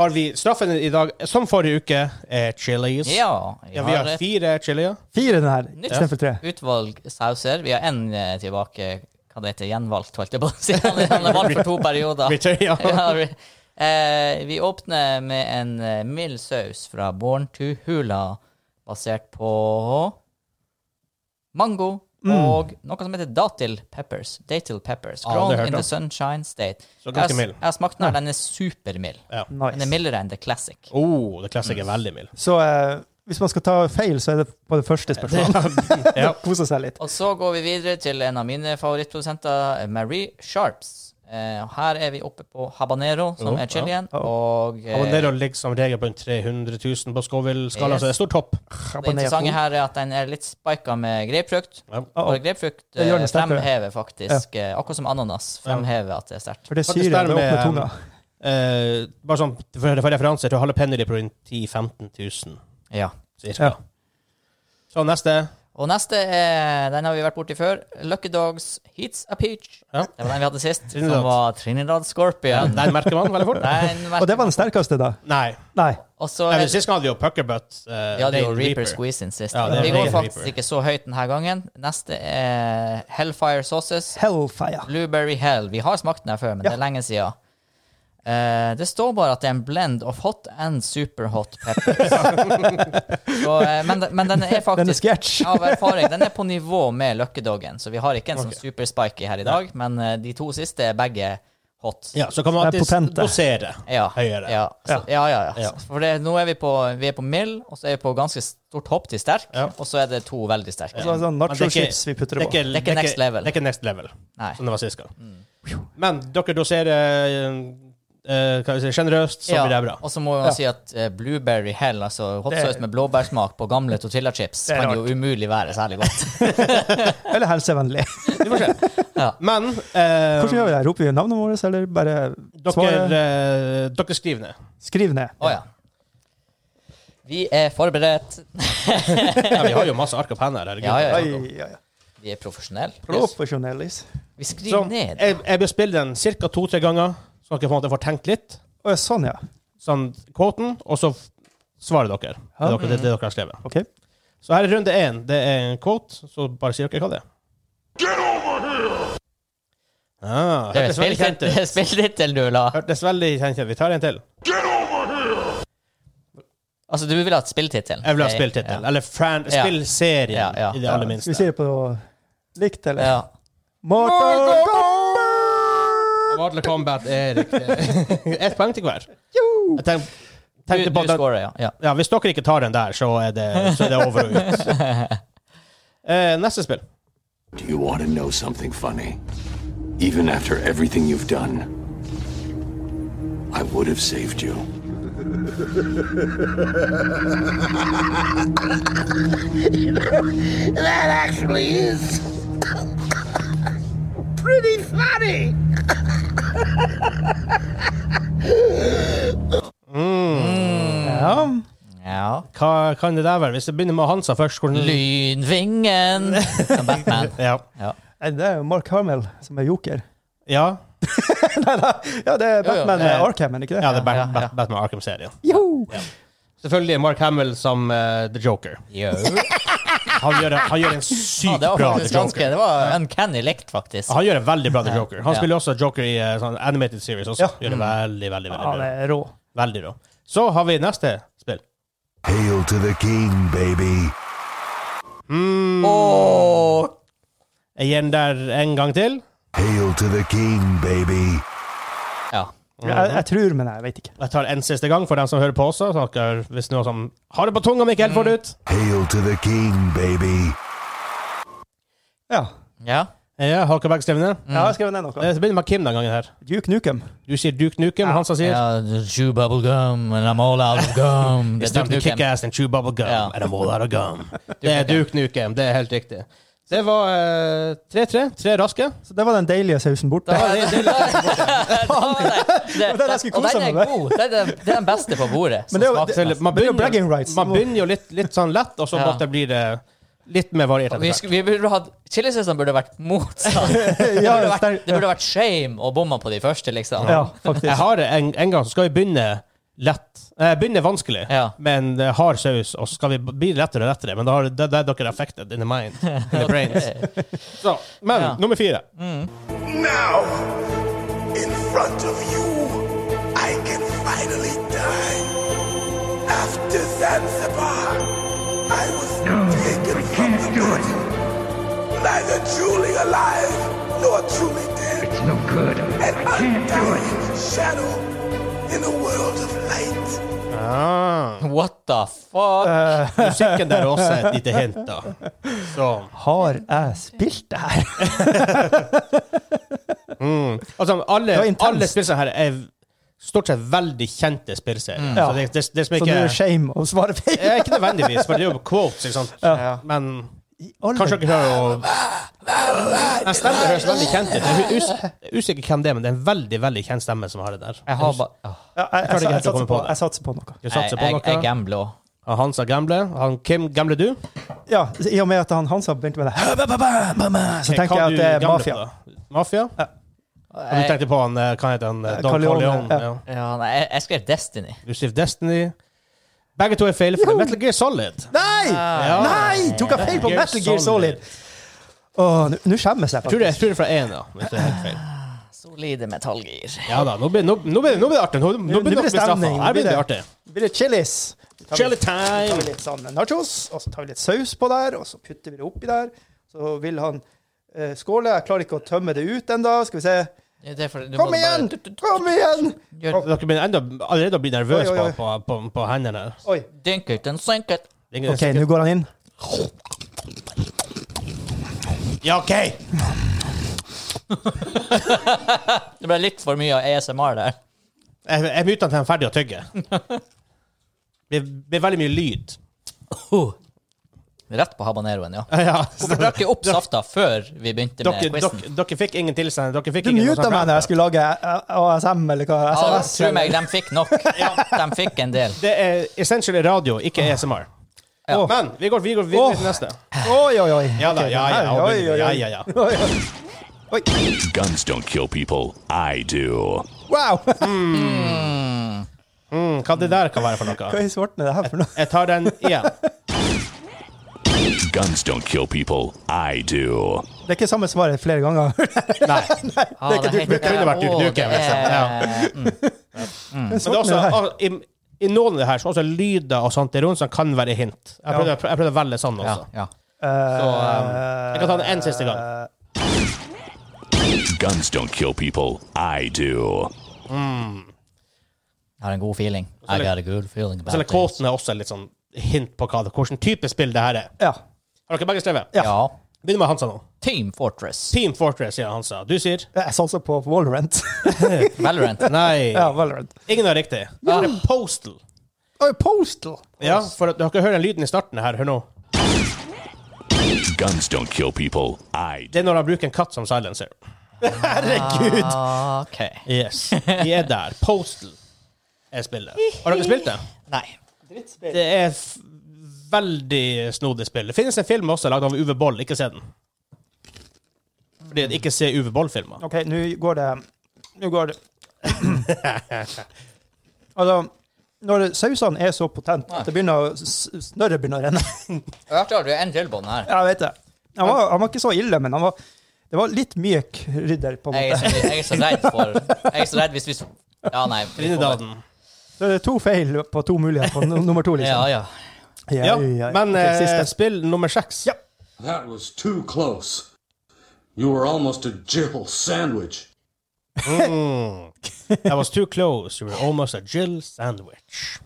har vi straffen i dag, som forrige uke, er chilis. Ja, Ja, vi har et fire chilier. Fire den her, istedenfor tre. utvalg sauser. Vi har én tilbake, hva det heter, gjenvalgt, holdt jeg på å si. Han er- valgt for to perioder. Richard, ja. Ja, vi, eh, vi åpner med en eh, mild saus fra Born to Hula, basert på mango og noe som heter datil peppers. Datil peppers. Mm. Ja, har Grown in the sunshine state. Så ganske har, mild. jeg har smakt den her. Den er supermild. Den er mildere enn The Classic. Oh, the classic er veldig mild. Så eh, hvis man skal ta feil, så er det på det første spørsmålet. Ja. Kose seg litt. Og så går vi videre til en av mine favorittprodusenter, Marie Sharps. Eh, her er vi oppe på habanero, som Oh, er chilien. ja. Og eh, Habanero ligger som regel på en 300 000 på Scoville-skala, Yes. så det er stor topp. det interessante her er at den er litt spika med grapefrukt. Ja. Oh, Og grapefrukt eh, fremhever faktisk, ja. akkurat som ananas, fremhever at det er sterkt. For det syre, det med, åpner tunga. Eh, bare sånn for, for referanse, jeg tror jalapeño ligger på rundt 10 000-15 000, Ja. cirka. Ja. Så neste Og neste er, den har vi vært borti før. Lucky Dogs Heats a Peach. Ja. Det var den vi hadde sist, Trinidad. som var Trinidad Scorpion. Den merker man veldig fort. Og det var den sterkeste, da? Nei. Nei. Nei, Sist gang hadde vi jo Puckerbutt. Uh, Vi hadde jo Reaper Squeeze-in sist. Ja, vi går Reaper. faktisk ikke så høyt denne gangen. Neste er Hellfire Sauces. Hellfire. Blueberry Hell. Vi har smakt den her før, men Ja. det er lenge siden. Eh, det står bare at det er en blend of hot and super hot peppers. så, eh, men, men den er Den er faktisk av erfaring, den er på nivå med Løkkedoggen, så vi har ikke en sånn super spiky her i dag, men eh, de to siste er begge hot. Ja, så kan man alltid dosere Ja, høyere. ja, så, ja, ja, ja. Ja. For det, nå er vi på, vi er på mild, og så er vi på ganske stort hopp til sterk, Ja. og så er det to veldig sterke. Så det sånn nacho-chips vi putter er på. Det er ikke next level. Det er ikke next level, Nei. som det var sist gang. Men dere doserer uh, hva vil si, generøst, så Ja, blir det bra. Og så må man Ja. si at eh, blueberry hell, altså hot sauce med blåbærsmak på gamle tortillachips, Det er kan jo umulig være særlig godt. Eller helsevennlig. Vi får se. Ja. Men eh, Hvordan gjør vi det? Roper vi navnet vårt, eller bare dere, svaret? eh, dere skriver ned. Skriv ned. Å ja. Vi er forberedt. Ja, vi har jo masse ark og penner. herregud. Ja, ja, Oi, ja. Vi er profesjonelle. Profesjonellis. Vi Så skriver ned. jeg, jeg bør spille den ca. to-tre ganger, så dere på en måte får tenkt litt. Å, sånn, ja. Sånn kvoten, og så svarer dere. Det, dere, det, det dere har skrevet. OK. Så her er runde én. Det er en quote, så bare sier dere hva det er. Ah, Det er hørtes veldig kjent ut. spilltittel du la. Hørtes veldig kjent ut. Vi tar en til. Get over here! Altså, du vil ha et spilltittel? Jeg vil ha spilltittel. Ja. Eller fran Ja. spillserien, Ja, ja. i det Ja, aller Skal vi minste. si det på likt, eller? Ja. Mortal Kombat! Mortal Kombat er riktig. Ett poeng til hver. Jeg tenk, Du, på du den, scorer, ja. ja. ja, Hvis dere ikke tar den der, så er det, så er det over og ut. Eh, neste spill. Do you want to know something funny? Even after everything you've done, I would have saved you. That actually is pretty funny. Ja. ja. Hva kan det der være? Hvis det begynner med Hansa først hvordan... Lynvingen! Som Batman. Ja. Ja. Det er jo Mark Hamill som er joker. ja. Nei, nei. Ja, det er Batman jo, jo. Arkham, er det ikke det? Ja, det er Bat Ja, ja. Bat Batman Arkham-serien. Jo! Selvfølgelig Mark Hamill som uh, The Joker. Han gjør, han gjør en Ja, sykt det var bra The Joker. ganske. Det var uncanny likt, faktisk. Han gjør en veldig bra The Joker. Han Ja. spiller også Joker i uh, sånn animated series også. Ja. Gjør det veldig, veldig, veldig Ja, det er rå. Veldig rå. Så har vi neste spill. Hail to the king, baby. Mm. Gir den der en gang til. Hail to the king, baby. Ja. Jeg, jeg tror, men jeg vet ikke. Jeg tar en siste gang for dem som hører på også. Snakker, hvis noen som har det på tunga, men ikke helt får det ut. Hail to the king, baby. Ja. Ja. Ja, har dere begge skrevet ned? Jeg har skrevet ned noe. Det begynner med Kim den gangen her. Duke Nukem. Du sier Duke Nukem, han som sier ja chew bubble gum, and I'm all out of gum. Det er Duke kick Nukem. ass and chew bubble gum, Ja. and I'm all out of gum. Det er Duke Nukem, det er helt riktig. Det var eh, 3-3. Tre raske. Så det var den deilige sausen borte. Var det- det- det- var den Og er god. Det er det er den beste på bordet. Men det er det, man Det er jo begynner, rights. man begynner jo litt, litt sånn lett, og så Ja. måtte blir det litt mer variert. vi, vi burde ha, Chilisausen burde vært motsatt. Det burde vært, det burde vært shame å bomme på de første, liksom. Ja, faktisk. Jeg har en, en gang så skal vi begynne lett. Eh, begynner vanskelig Ja. men en eh, hard saus, og så skal vi bli lettere og lettere. Men da har det, det er dere affected in the mind. In the brains. Så, men Ja. nummer fire. Now, in front of you, I can finally die. After Zanzibar, I was taken from the body. Neither truly alive nor truly dead. It's no good. An it. shadow in a world of light. Ah. What the fuck? Musikken der også er et lite hint, da. Så Har jeg spilt det her? mm. Altså, alle, alle spillene her er stort sett veldig kjente spillserier. Mm. Så det, det, det som Så ikke nå er det shame å svare feil. Ikke nødvendigvis, for det er jo quotes, ikke sant. Ja. Men kanskje dere hører å Den stemmen høres veldig kjent ut. Jeg er us er usikker hvem det er, men det er en veldig veldig kjent stemme som har det der. Jeg har bare Ja, jeg, jeg, jeg, satser på noe jeg satser på noe. Du Jeg, satser på jeg, jeg noe? gambler òg. Hansa gambler. Han Kim, gambler du? Ja, I og med at han Hansa begynte med det, så tenker jeg at det er mafia. mafia. Ja. Og du tenkte på han, eh, hva heter han? eh, Don Corleone, Corleone. ja. Ja. Nei, jeg, jeg skrev Destiny. Du skrev Destiny. Begge to er feil, for Metal Gear Solid. Nei! Ja. Nei! Tok jeg feil på Metal Gear Solid? Åh, nå- Nå skjemmes jeg faktisk. tror det, jeg tror det er fra én, ja. Hvis det er helt feil. Solide metallgir. Ja da, nå blir nå, nå blir, nå blir det artig. Nå, nå Nå blir det det stemning, Her blir det nå artig. blir det chilis. Chili time! Så tar vi litt sånn nachos, og så tar vi litt saus på der, og så putter vi det oppi der. Så vil han eh, skåle. Jeg klarer ikke å tømme det ut ennå. Skal vi se. Det er for- du Kom igjen! bare- Kom igjen! Gjør Dere begynner enda, allerede å bli nervøse på, på, på, på hendene. Oi. Dink it and sink it. OK, nå går han inn. Ja, OK! Det ble litt for mye ASMR der. Jeg, jeg muter den til han er ferdig å tygge. Det blir veldig mye lyd. Rett på habaneroen, ja. Ja, Hvorfor drakk jeg opp safta før vi begynte med dere, quizen? dere, dere fikk ingen tilsend. Dere fikk Du ingen muta meg når jeg skulle lage ASM, eller hva? Ja, SMS? tro meg, de fikk nok. De fikk en del. Det er essentially radio, ikke ASMR. Ja. Men vi går, vi videre til neste. Oi, oi, oi. Ja da, ja, ja, oi, oi, oi. ja, ja, ja. Oi. Guns don't kill people. I do. Wow! Mm, hva det der kan være for noe? Hva i svarten er det her for noe? Jeg tar den igjen. Guns don't kill people. I do. Det er ikke samme svaret flere ganger. Nei. Ah, ikke det Duke heter- kunne vært Duke det liksom. mm. Men Men det er svarten også, er det her. ah, i, noen av det her så også lyder og sånt i rundt som kan være hint. Jeg prøvde, jeg prøvde å velge sånn også. ja. Så, um, jeg kan ta den en siste gang. Guns don't kill people. I do. Jeg har en god feeling. I got a good feeling Så about er kåten er også litt sånn hint på hva det, hvilken type spill det her er. Ja. Har dere begge skrevet? Ja. Ja. Begynner med Hansa nå. Team Fortress. Team Fortress, ja, Hansa. Du sier? Jeg satser på Valorant. Valorant. Nei. ja, Valorant. Ingen har riktig. Det er Postal. Oh, Postal! Ja, for at dere hører den lyden i starten her. Hør nå. Guns don't kill people. I. Det er når han bruker en katt som silencer. Herregud! Ah, OK. Yes. Vi er der. Postal er spillet. Har dere spilt det? Nei. Det er f veldig snodig spill. Det finnes en film også lagd av Uwe Boll. Ikke se den. Fordi at ikke se Uwe Boll-filmer. OK, nå går det Nå går det Altså, når sausene er så potente at det begynner å snørret begynner å renne Jeg har klart en til på den her. Ja, jeg vet det. Han var, han var ikke så ille, men han var, det var litt mye krydder, på en Jeg er, så, måte. jeg er så redd for Jeg er så redd hvis vi Ja, nei. vi får- Trinidad. Så det er to feil på to muligheter på nummer to, liksom. ja. Ja, men Ok, eh, spill nummer seks. Ja. That was too close. You were almost a Jill sandwich. Mm. That was too close. You were almost a Jill sandwich.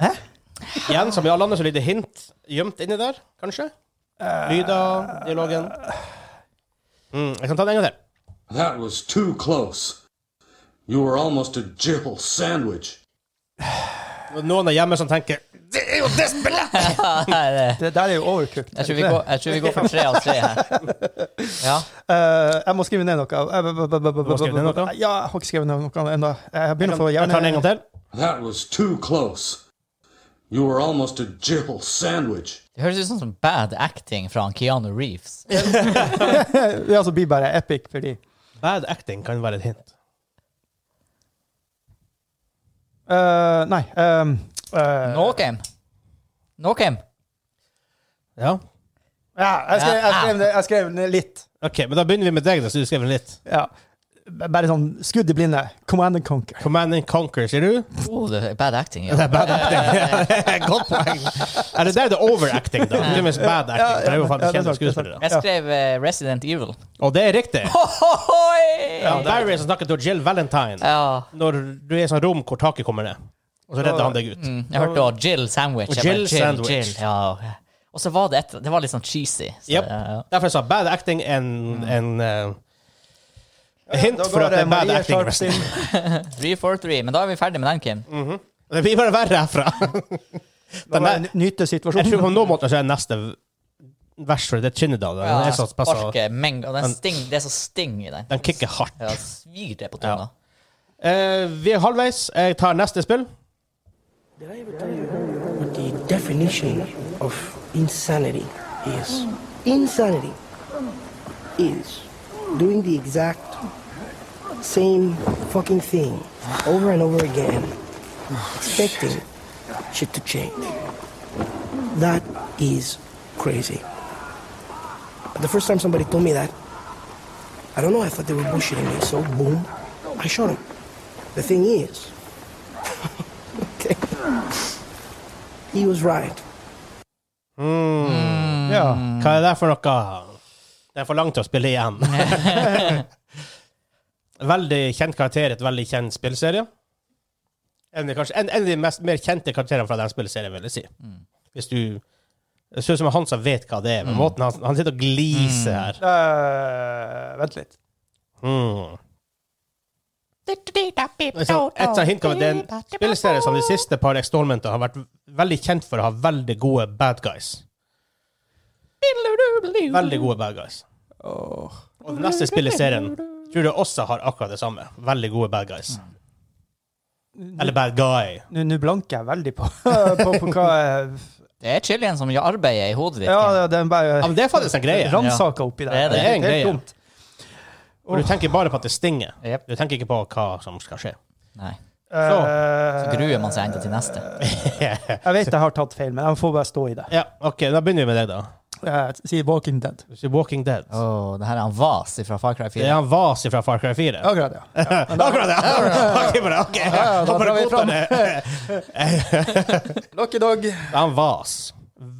Hæ? Igjen, som i alle andre, så ligger det hint gjemt inni der, kanskje? Lyder, dialogen. Mm, jeg kan ta den en gang til. That was too close. You were almost a Jill sandwich. Noen er hjemme som tenker Det er jo det spillet! Det der er jo overcooked. tror vi går, jeg tror vi går for tre av tre her. Ja. Uh, jeg må skrive ned noe. Eh, Du må skrive ned noe? Ja, jeg har ikke skrevet ned noe ennå. Jeg begynner å få Jeg tar den en gang til. That was too close. You were almost a Jill sandwich. Det høres ut som sånn bad acting fra Keanu Reeves. Det altså blir bare epic fordi Bad acting kan være et hint. Eh, Nei. Um, uh, Norcam. Norcam. Ja. Ja, jeg skrev, jeg, skrev jeg skrev ned litt. OK, men da begynner vi med deg, da, så du skrev litt. Ja. Bare sånn skudd i blinde. Command and conquer. Command and Conquer, sier du? Oh, det er bad acting. ja. Det er bad acting. Godt poeng. Er det der det er overacting, da? Det er mest bad acting. Ja, det er jo faktisk kjent kjente er skuespillere. Jeg skrev uh, Resident Evil. Og det er riktig. Ja, Barry som snakker til Jill Valentine Ja. når du er i et sånt rom hvor taket kommer ned. Og så redder han deg ut. Mm, jeg hørte også Jill Sandwich. Og Jill Jill, Sandwich. Jill, ja. Og så var det et Det var litt sånn cheesy. Så, Yep. Derfor jeg sa bad acting en, en uh, hint Da for at det er bad acting. Three for three. Men da er vi ferdig med den, Kim. Det blir bare verre herfra. Da Den jeg nyte Jeg tror situasjonen. på noen måter så er neste vers for det er Trinidad. Den, er så pass, Sparke, meng, og den sting, det er så sting i den. den kicker hardt. Ja, svir det på tunga. Eh, vi er halvveis. Jeg tar neste spill. Did I ever tell you what the definition of insanity is? Insanity is doing the exact same fucking thing over and over again, expecting shit to change. That is crazy. But the first time somebody told me that, I don't know, I thought they were bullshitting me, so boom, I shot him. The thing is, okay, he was right. Ja. Hva er det for noe? Det er for langt til å spille igjen. veldig kjent karakter, et veldig kjent spillserie. En, kanskje, en, en av de mest, mer kjente karakterene fra den spillserien, vil jeg si. Hvis du Det ser ut som han som vet hva det er, men måten han, han sitter og gliser her uh, vent litt. mm. Så Et sånt hint kan være det er en spillserie som de siste par installmentene har vært veldig kjent for å ha veldig gode bad guys. Veldig gode bad guys. Og det neste spillet i serien tror jeg også har akkurat det samme. Veldig gode bad guys. Eller bad guy. Nå blanker jeg veldig på, på, på hva jeg- Det er chilien som gjør arbeidet i hodet ditt. Ja, det- det er bare Ja, men det er faktisk en greie. ransaka oppi der. Det er det. Det er en greie. dumt. Og du tenker bare på at det stinger. Du tenker ikke på hva som skal skje. Nei. Så. Så gruer man seg enda til neste. Jeg vet jeg har tatt feil, men jeg får bare stå i det. Ja, OK, da begynner vi med deg, da. Jeg sier Walking Dead. Du sier Walking Dead. Åh, det her er han Vas fra Far Cry 4. Det er han Vas fra Far Cry 4. Akkurat, ja. Akkurat ja! Ok, bare, ok. ja, da drar vi fram. det. Lucky Dog. Det er han Vas.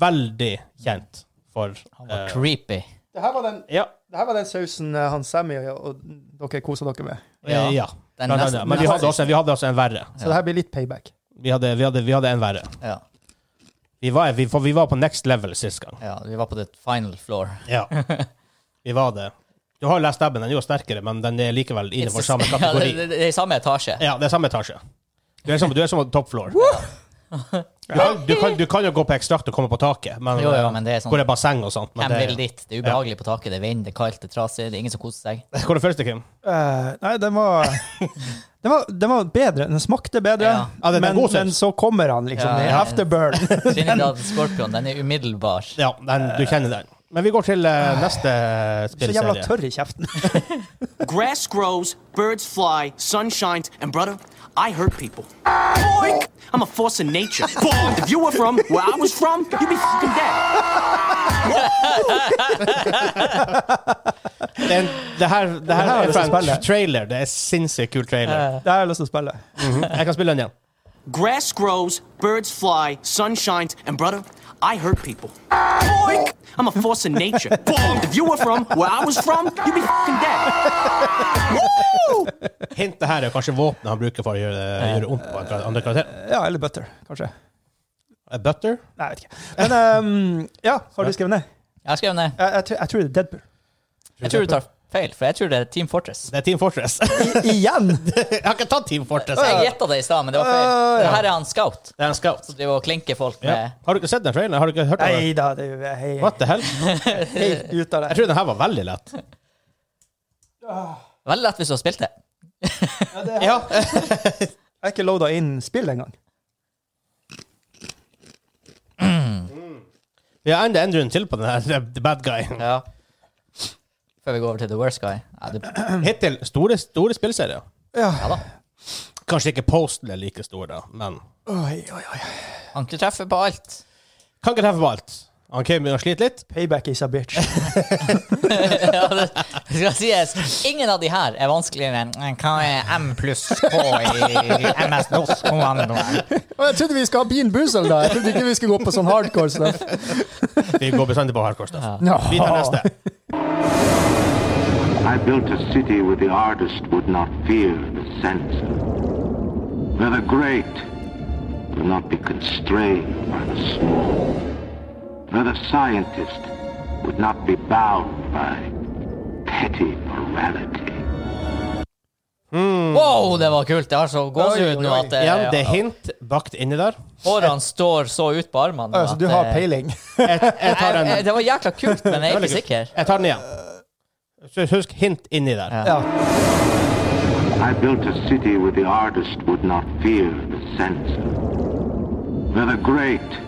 Veldig kjent for Han var uh, creepy. Det her var den, Ja. det her var den sausen eh, han Sammy og, og dere kosa dere med. Ja. ja. Den nesten- Men vi hadde, også, vi hadde også en verre. Så det her blir litt payback. Vi hadde, vi hadde, vi hadde en verre. Ja. Vi var, vi, for vi var på next level sist gang. ja, vi var på the final floor. Ja. Vi var det. Du har lest stabben, den er jo sterkere, men den er likevel innenfor samme kategori. Ja, det, det, det er samme etasje. Ja, det er samme etasje. Du er som, du er som top floor. Du kan, du, kan, du kan jo gå på ekstrakt og komme på taket, men, Jo, jo, men det er sånn- hvor det er basseng og sånt. Men Hvem det, vil dit? Det er ubehagelig på taket. Det er vind, det er kaldt, det er trasig. Det er ingen som koser seg. Hvor er det første, Kim? Uh, nei, den var, den var Den var bedre. Den smakte bedre, Ja. Ja, men, men så kommer han, liksom. Ja, ja. afterburn. Trinidad Scorpion, den er umiddelbar. Ja, den, du kjenner den. Men vi går til uh, neste så jævla tørr i kjeften. Grass grows, birds fly, sun shines, and brother, I hurt people. Boink! I'm a force of nature. if you were from where I was from, you'd be fucking dead. Den, det her, det her Det her har er fra en trailer. Det er sinnssykt kul trailer. Det har jeg lyst til å spille. Jeg kan spille den igjen. Grass grows, birds fly, sun shines, and brother, I hurt people. Boink! I'm a force of nature. if you were from where I was from, you'd be fucking dead. Woo! Hintet her er kanskje våpenet han bruker for å gjøre, gjøre vondt på en andre karakter. Ja, eller Butter, kanskje. A Butter? Nei, jeg vet ikke. Men um, ja, har du skrevet ned? Jeg har skrevet ned. Jeg, jeg, jeg tror det er Deadpool. Jeg tror du tar feil, for jeg tror det er Team Fortress. Det er Team Fortress. I, igjen! jeg har ikke tatt Team Fortress. Jeg gjetta det i stad, men det var feil. Ja. Det her er han Scout, Det er en scout. som driver og klinker folk Ja. Har du ikke sett den traileren? Har du ikke hørt om den? Nei da, det er hei. What the hell? helt ut av det. Jeg tror den her var veldig lett. Veldig lett hvis du har spilt det. Ja. Jeg har ikke loada inn spill engang. Vi har enda en runde til på den her, The Bad Guy. Ja. Før vi går over til The Worst Guy. Ja, det, Hittil store, store spillserier. Ja. ja da. Kanskje ikke Posten er like stor, da, men Oi, oi, oi. Han kan treffe på alt. kan ikke treffe på alt. Han Kim begynner å slite litt. Payback is a bitch. ja, det det skal sies. Ingen av de her er vanskeligere enn hva er M pluss K i MS-DOS-kommandoen. Jeg trodde vi skulle ha Bean Boozle da. Jeg trodde ikke vi skulle gå på sånn hardcore stuff. Vi går bestandig på hardcore stuff. Ja. Vi tar neste. I built a city where the artist would not fear the censor, where the great will not be constrained by the small, where the scientist would not be bound by petty morality. Wow, det var kult! Det har så gåsehud nå at det, Igjen, det er hint bakt inni der. hårene står så ut på armene. Så du har peiling. Jeg, jeg tar den. Det var jækla kult, men jeg er ikke sikker. Jeg tar den igjen. Husk hint inni der. Ja. I built a city where the artist would not fear the censor, where the great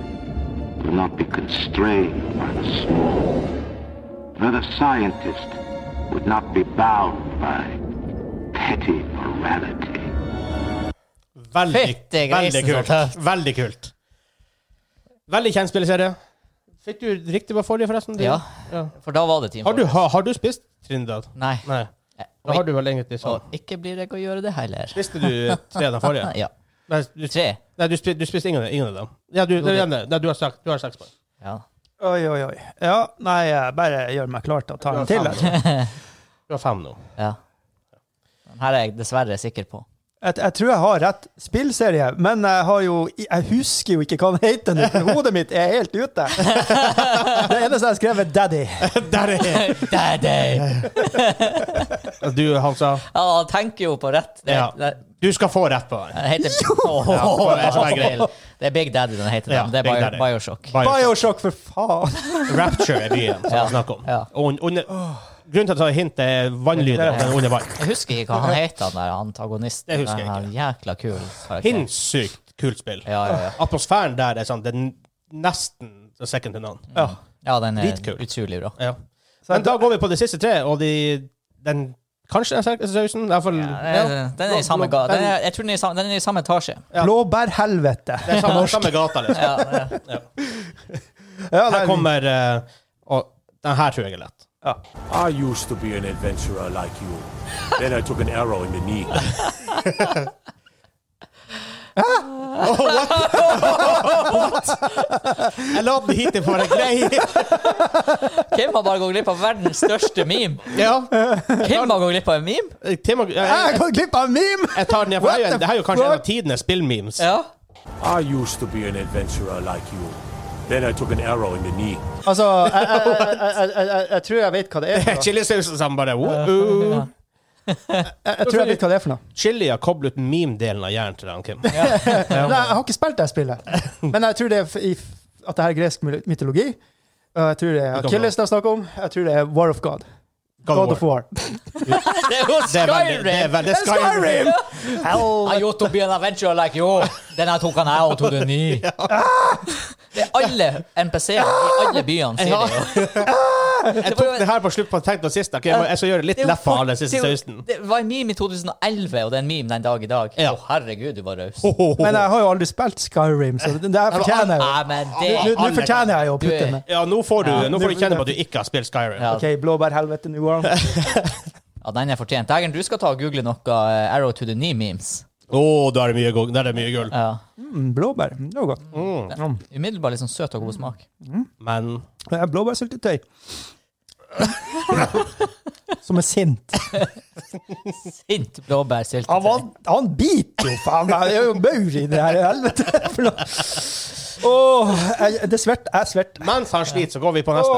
will not be constrained by the small, Nor the scientist would not be bound by petty morality. Veldig, veldig kult. Veldig kult. Veldig kjent spilleserie. Fikk du riktig på forrige, forresten? Ja, Ja. for da var det Team Har du, Fortress. har, har du spist Trindad? Nei. Nei. Da har du vel egentlig sånn. Og ikke blir jeg å gjøre det heller. Spiste du tre av den forrige? Ja. Nei, du, Tre. nei, du, spiste, du spiste ingen, ingen av dem? Ja, du, det- nei, nei, du har sagt du har seks poeng. Ja. Oi, oi, oi. Ja, nei, jeg bare gjør meg klar til å ta en til. Jeg, Du har fem nå. ja. Den her er jeg dessverre sikker på. Jeg, jeg tror jeg har rett spillserie, men jeg har jo Jeg husker jo ikke hva den heter nå, for hodet mitt er helt ute. Det eneste jeg har skrevet, er Daddy. Er Daddy! Du, Hansa. Ja, han tenker jo på rett. Det, Ja. det, Du skal få rett på den. heter Ja, det er er Big Daddy den heter. Ja, den. Det er Bio, Bioshock. Bioshock. Bioshock, for faen! Rapture er byen som Ja. vi snakker om. Ja. Og under, grunnen til at jeg tar hint, er vannlyder. og Den er under vann. Jeg husker ikke hva han heter, han der antagonisten. Det husker jeg ikke. Jækla kul karakter. Hinsykt kult spill. Ja, ja, ja. Atmosfæren der er sånn Det er nesten second to none. Ja. Ja, den er Dritkul. utrolig bra. Ja. Men da går vi på de siste tre, og de, den kanskje den sterkeste sausen. Ja, den, er, den i samme gata. den er, Jeg tror den er i samme, den er i samme etasje. Blåbærhelvete. Det er samme, samme gata, liksom. Ja, Ja, Her kommer eh, Og den her tror jeg er lett. I used to be an adventurer like you. Then I took an arrow in the knee. Jeg la den hit for en grei. Kim har bare gått glipp av verdens største meme. Ja. Kim har gått glipp av en meme? Tim, og- Jeg jeg, gått glipp av en meme! jeg tar den ned, for det er jo- det her er jo kanskje en av tidenes spillmemes. Ja. I used to be an adventurer like you. Then I took an arrow in the knee. Altså, jeg, tror jeg vet hva det er. for noe. Chilisausen som bare uh, Jeg, jeg tror jeg vet hva det er for noe. Chili har koblet ut meme-delen av hjernen til han, Kim. Nei, jeg har ikke spilt det spillet. Men jeg tror det er i, at det her er gresk mytologi. Og jeg tror det er Achilles det er snakk om. Jeg tror det er War of God. God God of War. Det er jo Det er veldig, det er Skyrim! veldig Skyrim. I ought to be an adventurer like you. Then I took an hour to the knee. Det er alle NPC-er i alle byene sier det jo. Jeg tok det her på slutt på tenkt noe sist. Okay, Jeg må- Jeg skal gjøre det litt leffa av alle siste sausen. Det var en meme i 2011, og det er en meme den dag i dag. Å, herregud, du var raus. Men jeg har jo aldri spilt Skyrim, så det der fortjener jeg jo. Det Nå nå fortjener jeg jo å putte med. Ja, nå får du, nå får du kjenne på at du ikke har spilt Skyrim. Ja. OK, blåbærhelvete, New World. Ja, den er fortjent. Dagen, du skal ta og google noe eh, Arrow to the Knee-memes. Å, da er det mye, go- da er det mye gull. Ja. Mm, blåbær. Det var godt. Mm. Umiddelbart litt sånn søt og god smak. Men Det er Blåbærsyltetøy. Som er sint. Sint blåbærsyltetøy. Han, var, han biter jo, faen meg. Det er jo maur i det her helvete. Noe. Åh, jeg, det er svett. Jeg er. Mens han sliter, så går vi på neste.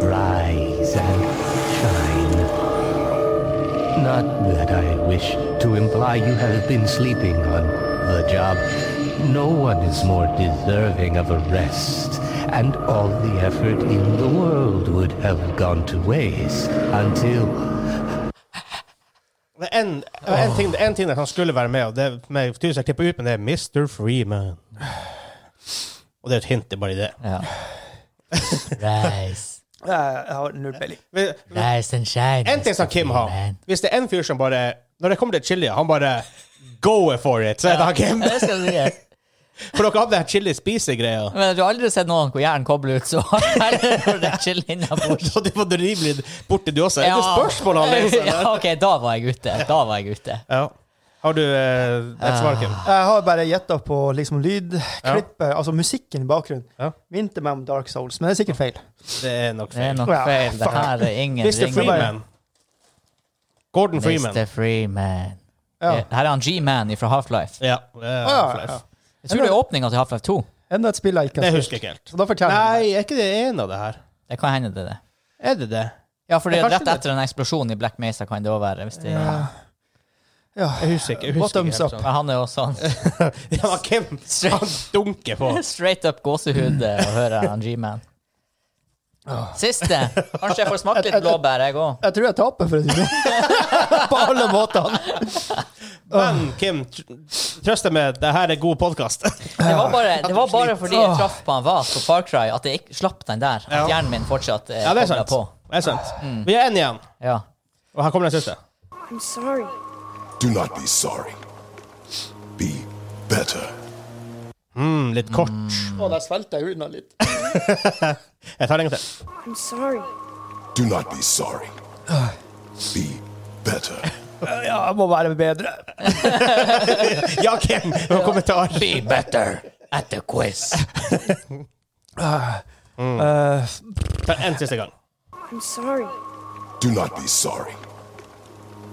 Rise and. Not that I wish to imply you have been sleeping on the job. No one is more deserving of a rest, and all the effort in the world would have gone to waste until Det er en, en, ting, en ting der han skulle være med, og det er med tydeligvis jeg klipper ut, men det er Mr. Freeman. Og det er et hint, det er bare i det. Ja. Rise. Jeg har null peiling. Rise and shine. En ting som Kim har. Hvis det er en fyr som bare Når det kommer til chili, han bare Go for it! Så er det han Kim. Det skal du si. For dere hadde chili-spise-greia. Men du har aldri sett noen hvor hjernen kobler ut, så chill innabords. Så du var rimelig borte, du også. Er det spørsmål han leser? Ja, OK, da var jeg ute. Da var jeg ute. Ja. Har du eh, et svar, Kim? Jeg har bare gjetta på liksom lydklippet, altså musikken i bakgrunnen. Ja. Minte meg om Dark Souls, men det er sikkert feil. Det er nok Det er feil. Ja. Det her er ingen Mr. ringer. Freeman. Gordon Freeman. Mr. Freeman. Ja. Her er han G-Man fra Half-Life. Ja. Ah, ja, Half-Life. ja. Jeg tror det er åpninga til Half-Life 2. Enda et spill jeg ikke Det har husker jeg ikke helt. Så da. Nei, er ikke det en av det her? Det kan hende det er det. Er det det? Ja, for det Ja, er rett det. etter en eksplosjon i Black Mesa kan det òg være. Hvis det, Ja. Ja. Jeg husker ikke. Jeg husker ikke helt sånn. Men han er også sånn Ja, men Kim, han dunker på. straight up gåsehud eh, å høre han G-Man. Siste. Kanskje jeg får smake litt blåbær, jeg òg. Jeg tror jeg taper, for å si det sånn. På alle måtene. Men Kim, trøst deg med det her er god podkast. Det var bare, det var bare fordi jeg traff på han Vas på Far Cry, at jeg ikke slapp den der. At hjernen min fortsatt eh, Ja, det er sant. på. Det er sant. Vi er én igjen, Ja. og her kommer den siste. I'm sorry. Do not be sorry. Be better. Mm, litt kort. Å, der svelgte jeg unna litt. Jeg tar en gang til. I'm sorry. Do not be sorry. Be better. Ja, jeg må være bedre. Ja, Kim, noen kommentar? Be better at the quiz. Ta en siste gang. I'm sorry. Do not be sorry.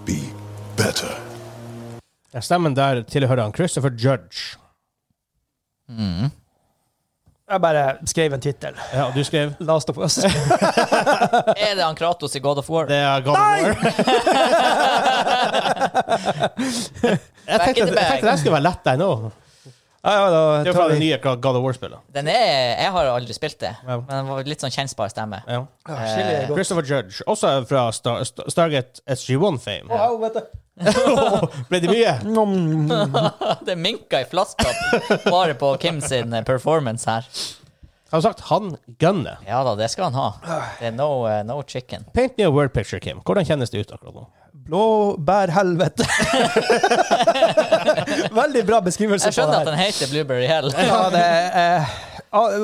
Be better. Stemmen der tilhører han Christopher Judge. jeg bare skrev en tittel. Ja, du skrev Last of Us. Er det han Kratos i God of War? Det er God of War. Jeg tenkte, jeg tenkte den skulle være lett, den òg. Ja, ja, da Det er fra det nye God of War-spillet. Den er Jeg har aldri spilt det, Ja. men den var litt sånn kjensbar stemme. Ja. Ja, godt. Christopher Judge, også fra Star, Star- Stargate SG1-fame. Ja. helvete. Ble det mye? Det minka i flaska bare på Kim sin eh, performance her. Har du sagt han gunner? Ja da, det skal han ha. Det er no, uh, no chicken. Paint me a word picture, Kim. Hvordan kjennes det ut akkurat nå? Blåbærhelvete. Veldig bra beskrivelse Jeg skjønner på at den heter Blueberry Hell. Ja, det er, ah,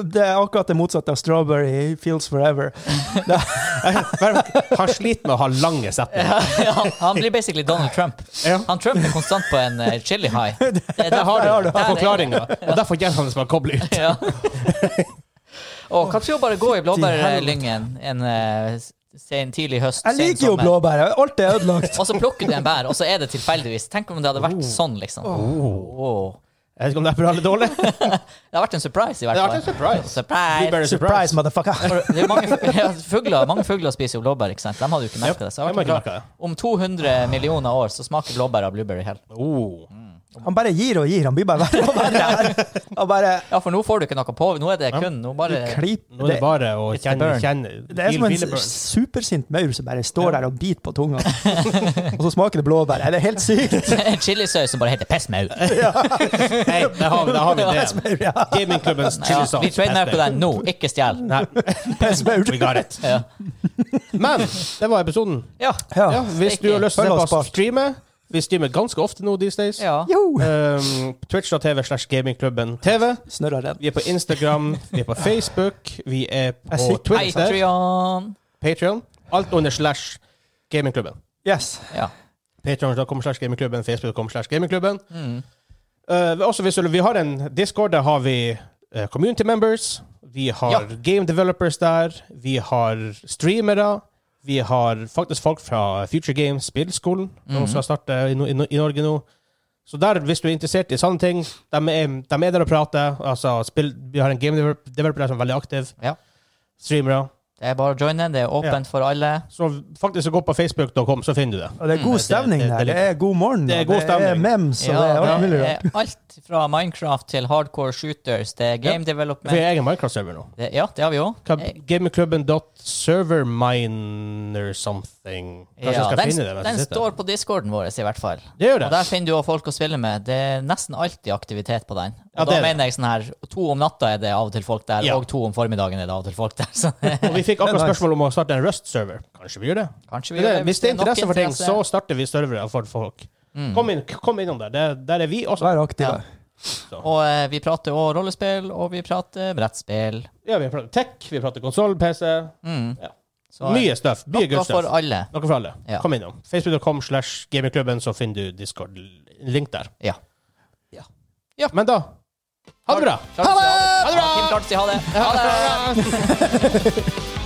det er akkurat det motsatte av strawberry feels forever. Det, Han sliter med å ha lange setninger. Ja, han blir basically Donald Trump. Ja. Han Trump er konstant på en uh, chili high. Det det, Der har har du forklaringa. Og derfor gjelder han det som å koble ut. Ja. Og kanskje jo bare gå i blåbærlyngen en uh, sen tidlig høst, jeg liker jo blåbær. Alt er ødelagt. Og så plukker du en bær, og så er det tilfeldigvis. Tenk om det hadde vært sånn, liksom. Åh. Jeg vet ikke om det er bra eller dårlig. Det har vært en surprise, i hvert Det har vært en surprise. Surprise. Blueberry Surprise, motherfucker. Det er mange, fugler, mange fugler spiser jo blåbær, ikke sant? De hadde jo ikke merket det. Så jeg har vært. Om 200 millioner år så smaker blåbær av blueberry hell. Oh. Han bare gir og gir. Han blir bare verre og verre. Han bare Ja, for nå får du ikke noe på. Nå er det kun Nå bare. Nå er det bare å kjenne, kjenne Det er som en supersint maur som bare står der og biter på tunga. Og så smaker det blåbær. Det er helt sykt. en chilisaus som bare heter pestmaur. Hei, der har har vi det. Ja. Gamingklubbens Ja, Vi trademarker den nå, ikke stjel. Nei, Pestmaur. we got it. Ja. Men det var episoden. Ja. Ja. Ja, hvis du har lyst til å se på bak. Vi streamer ganske ofte nå these days. ja. Um, Twitch.tv slash gamingklubben TV. Vi er på Instagram, vi er på Facebook, vi er på Twitter, Patreon. Patreon. Alt under slash gamingklubben. Yes. Ja. Patreon.com slash gamingklubben, Facebook.com slash gamingklubben. Mm. Uh, også hvis vi har en Discord, der har vi uh, community members. Vi har Ja. game developers der. Vi har streamere. Vi har faktisk folk fra Future Games spillskolen, som skal starte i, i, i Norge nå. Så der, hvis du er interessert i sånne ting, de er, de er der og prater. Altså, spill, vi har en game developer som er veldig aktiv. Ja. Streamere. Det er bare å joine. Det er åpent for alle. Så faktisk, så gå på facebook.com, så finner du det. Og det er god stemning det- det- der. Det er god morgen. Det er god Det er memes, og Ja, det er alt mulig. rart. alt fra Minecraft til hardcore shooters. Det er game Vi development. har egen Minecraft-server nå. Det, ja, det har vi òg. Gamingklubben.serverminer something. Kanskje Ja, skal den, finne det den sitter. står på discorden vår, i hvert fall. Det gjør det. Og Der finner du også folk å spille med. Det er nesten alltid aktivitet på den. Og Ja, da er mener jeg sånn her To om natta er det av og til folk der, Ja. og to om formiddagen er det av og til folk der. Så Og vi fikk akkurat er nice. spørsmål om å starte en Rust-server. Kanskje vi gjør det? kanskje vi gjør det hvis det er interesse for ting, så starter vi servere for folk. Mm. Kom, inn, kom innom der. Der, der er vi også. Vær aktive. Og eh, vi prater òg rollespill, og vi prater brettspill. Ja, vi prater tech, vi prater konsoll, PC. Mm. Ja. Så, Mye stuff. Mye Noe for alle. Noe for alle. Ja. Kom innom. Facebook.com slash gamingklubben, så finner du Discord. Link der. Ja. Men da Ha det bra! Ha det! Ha det. Ha det!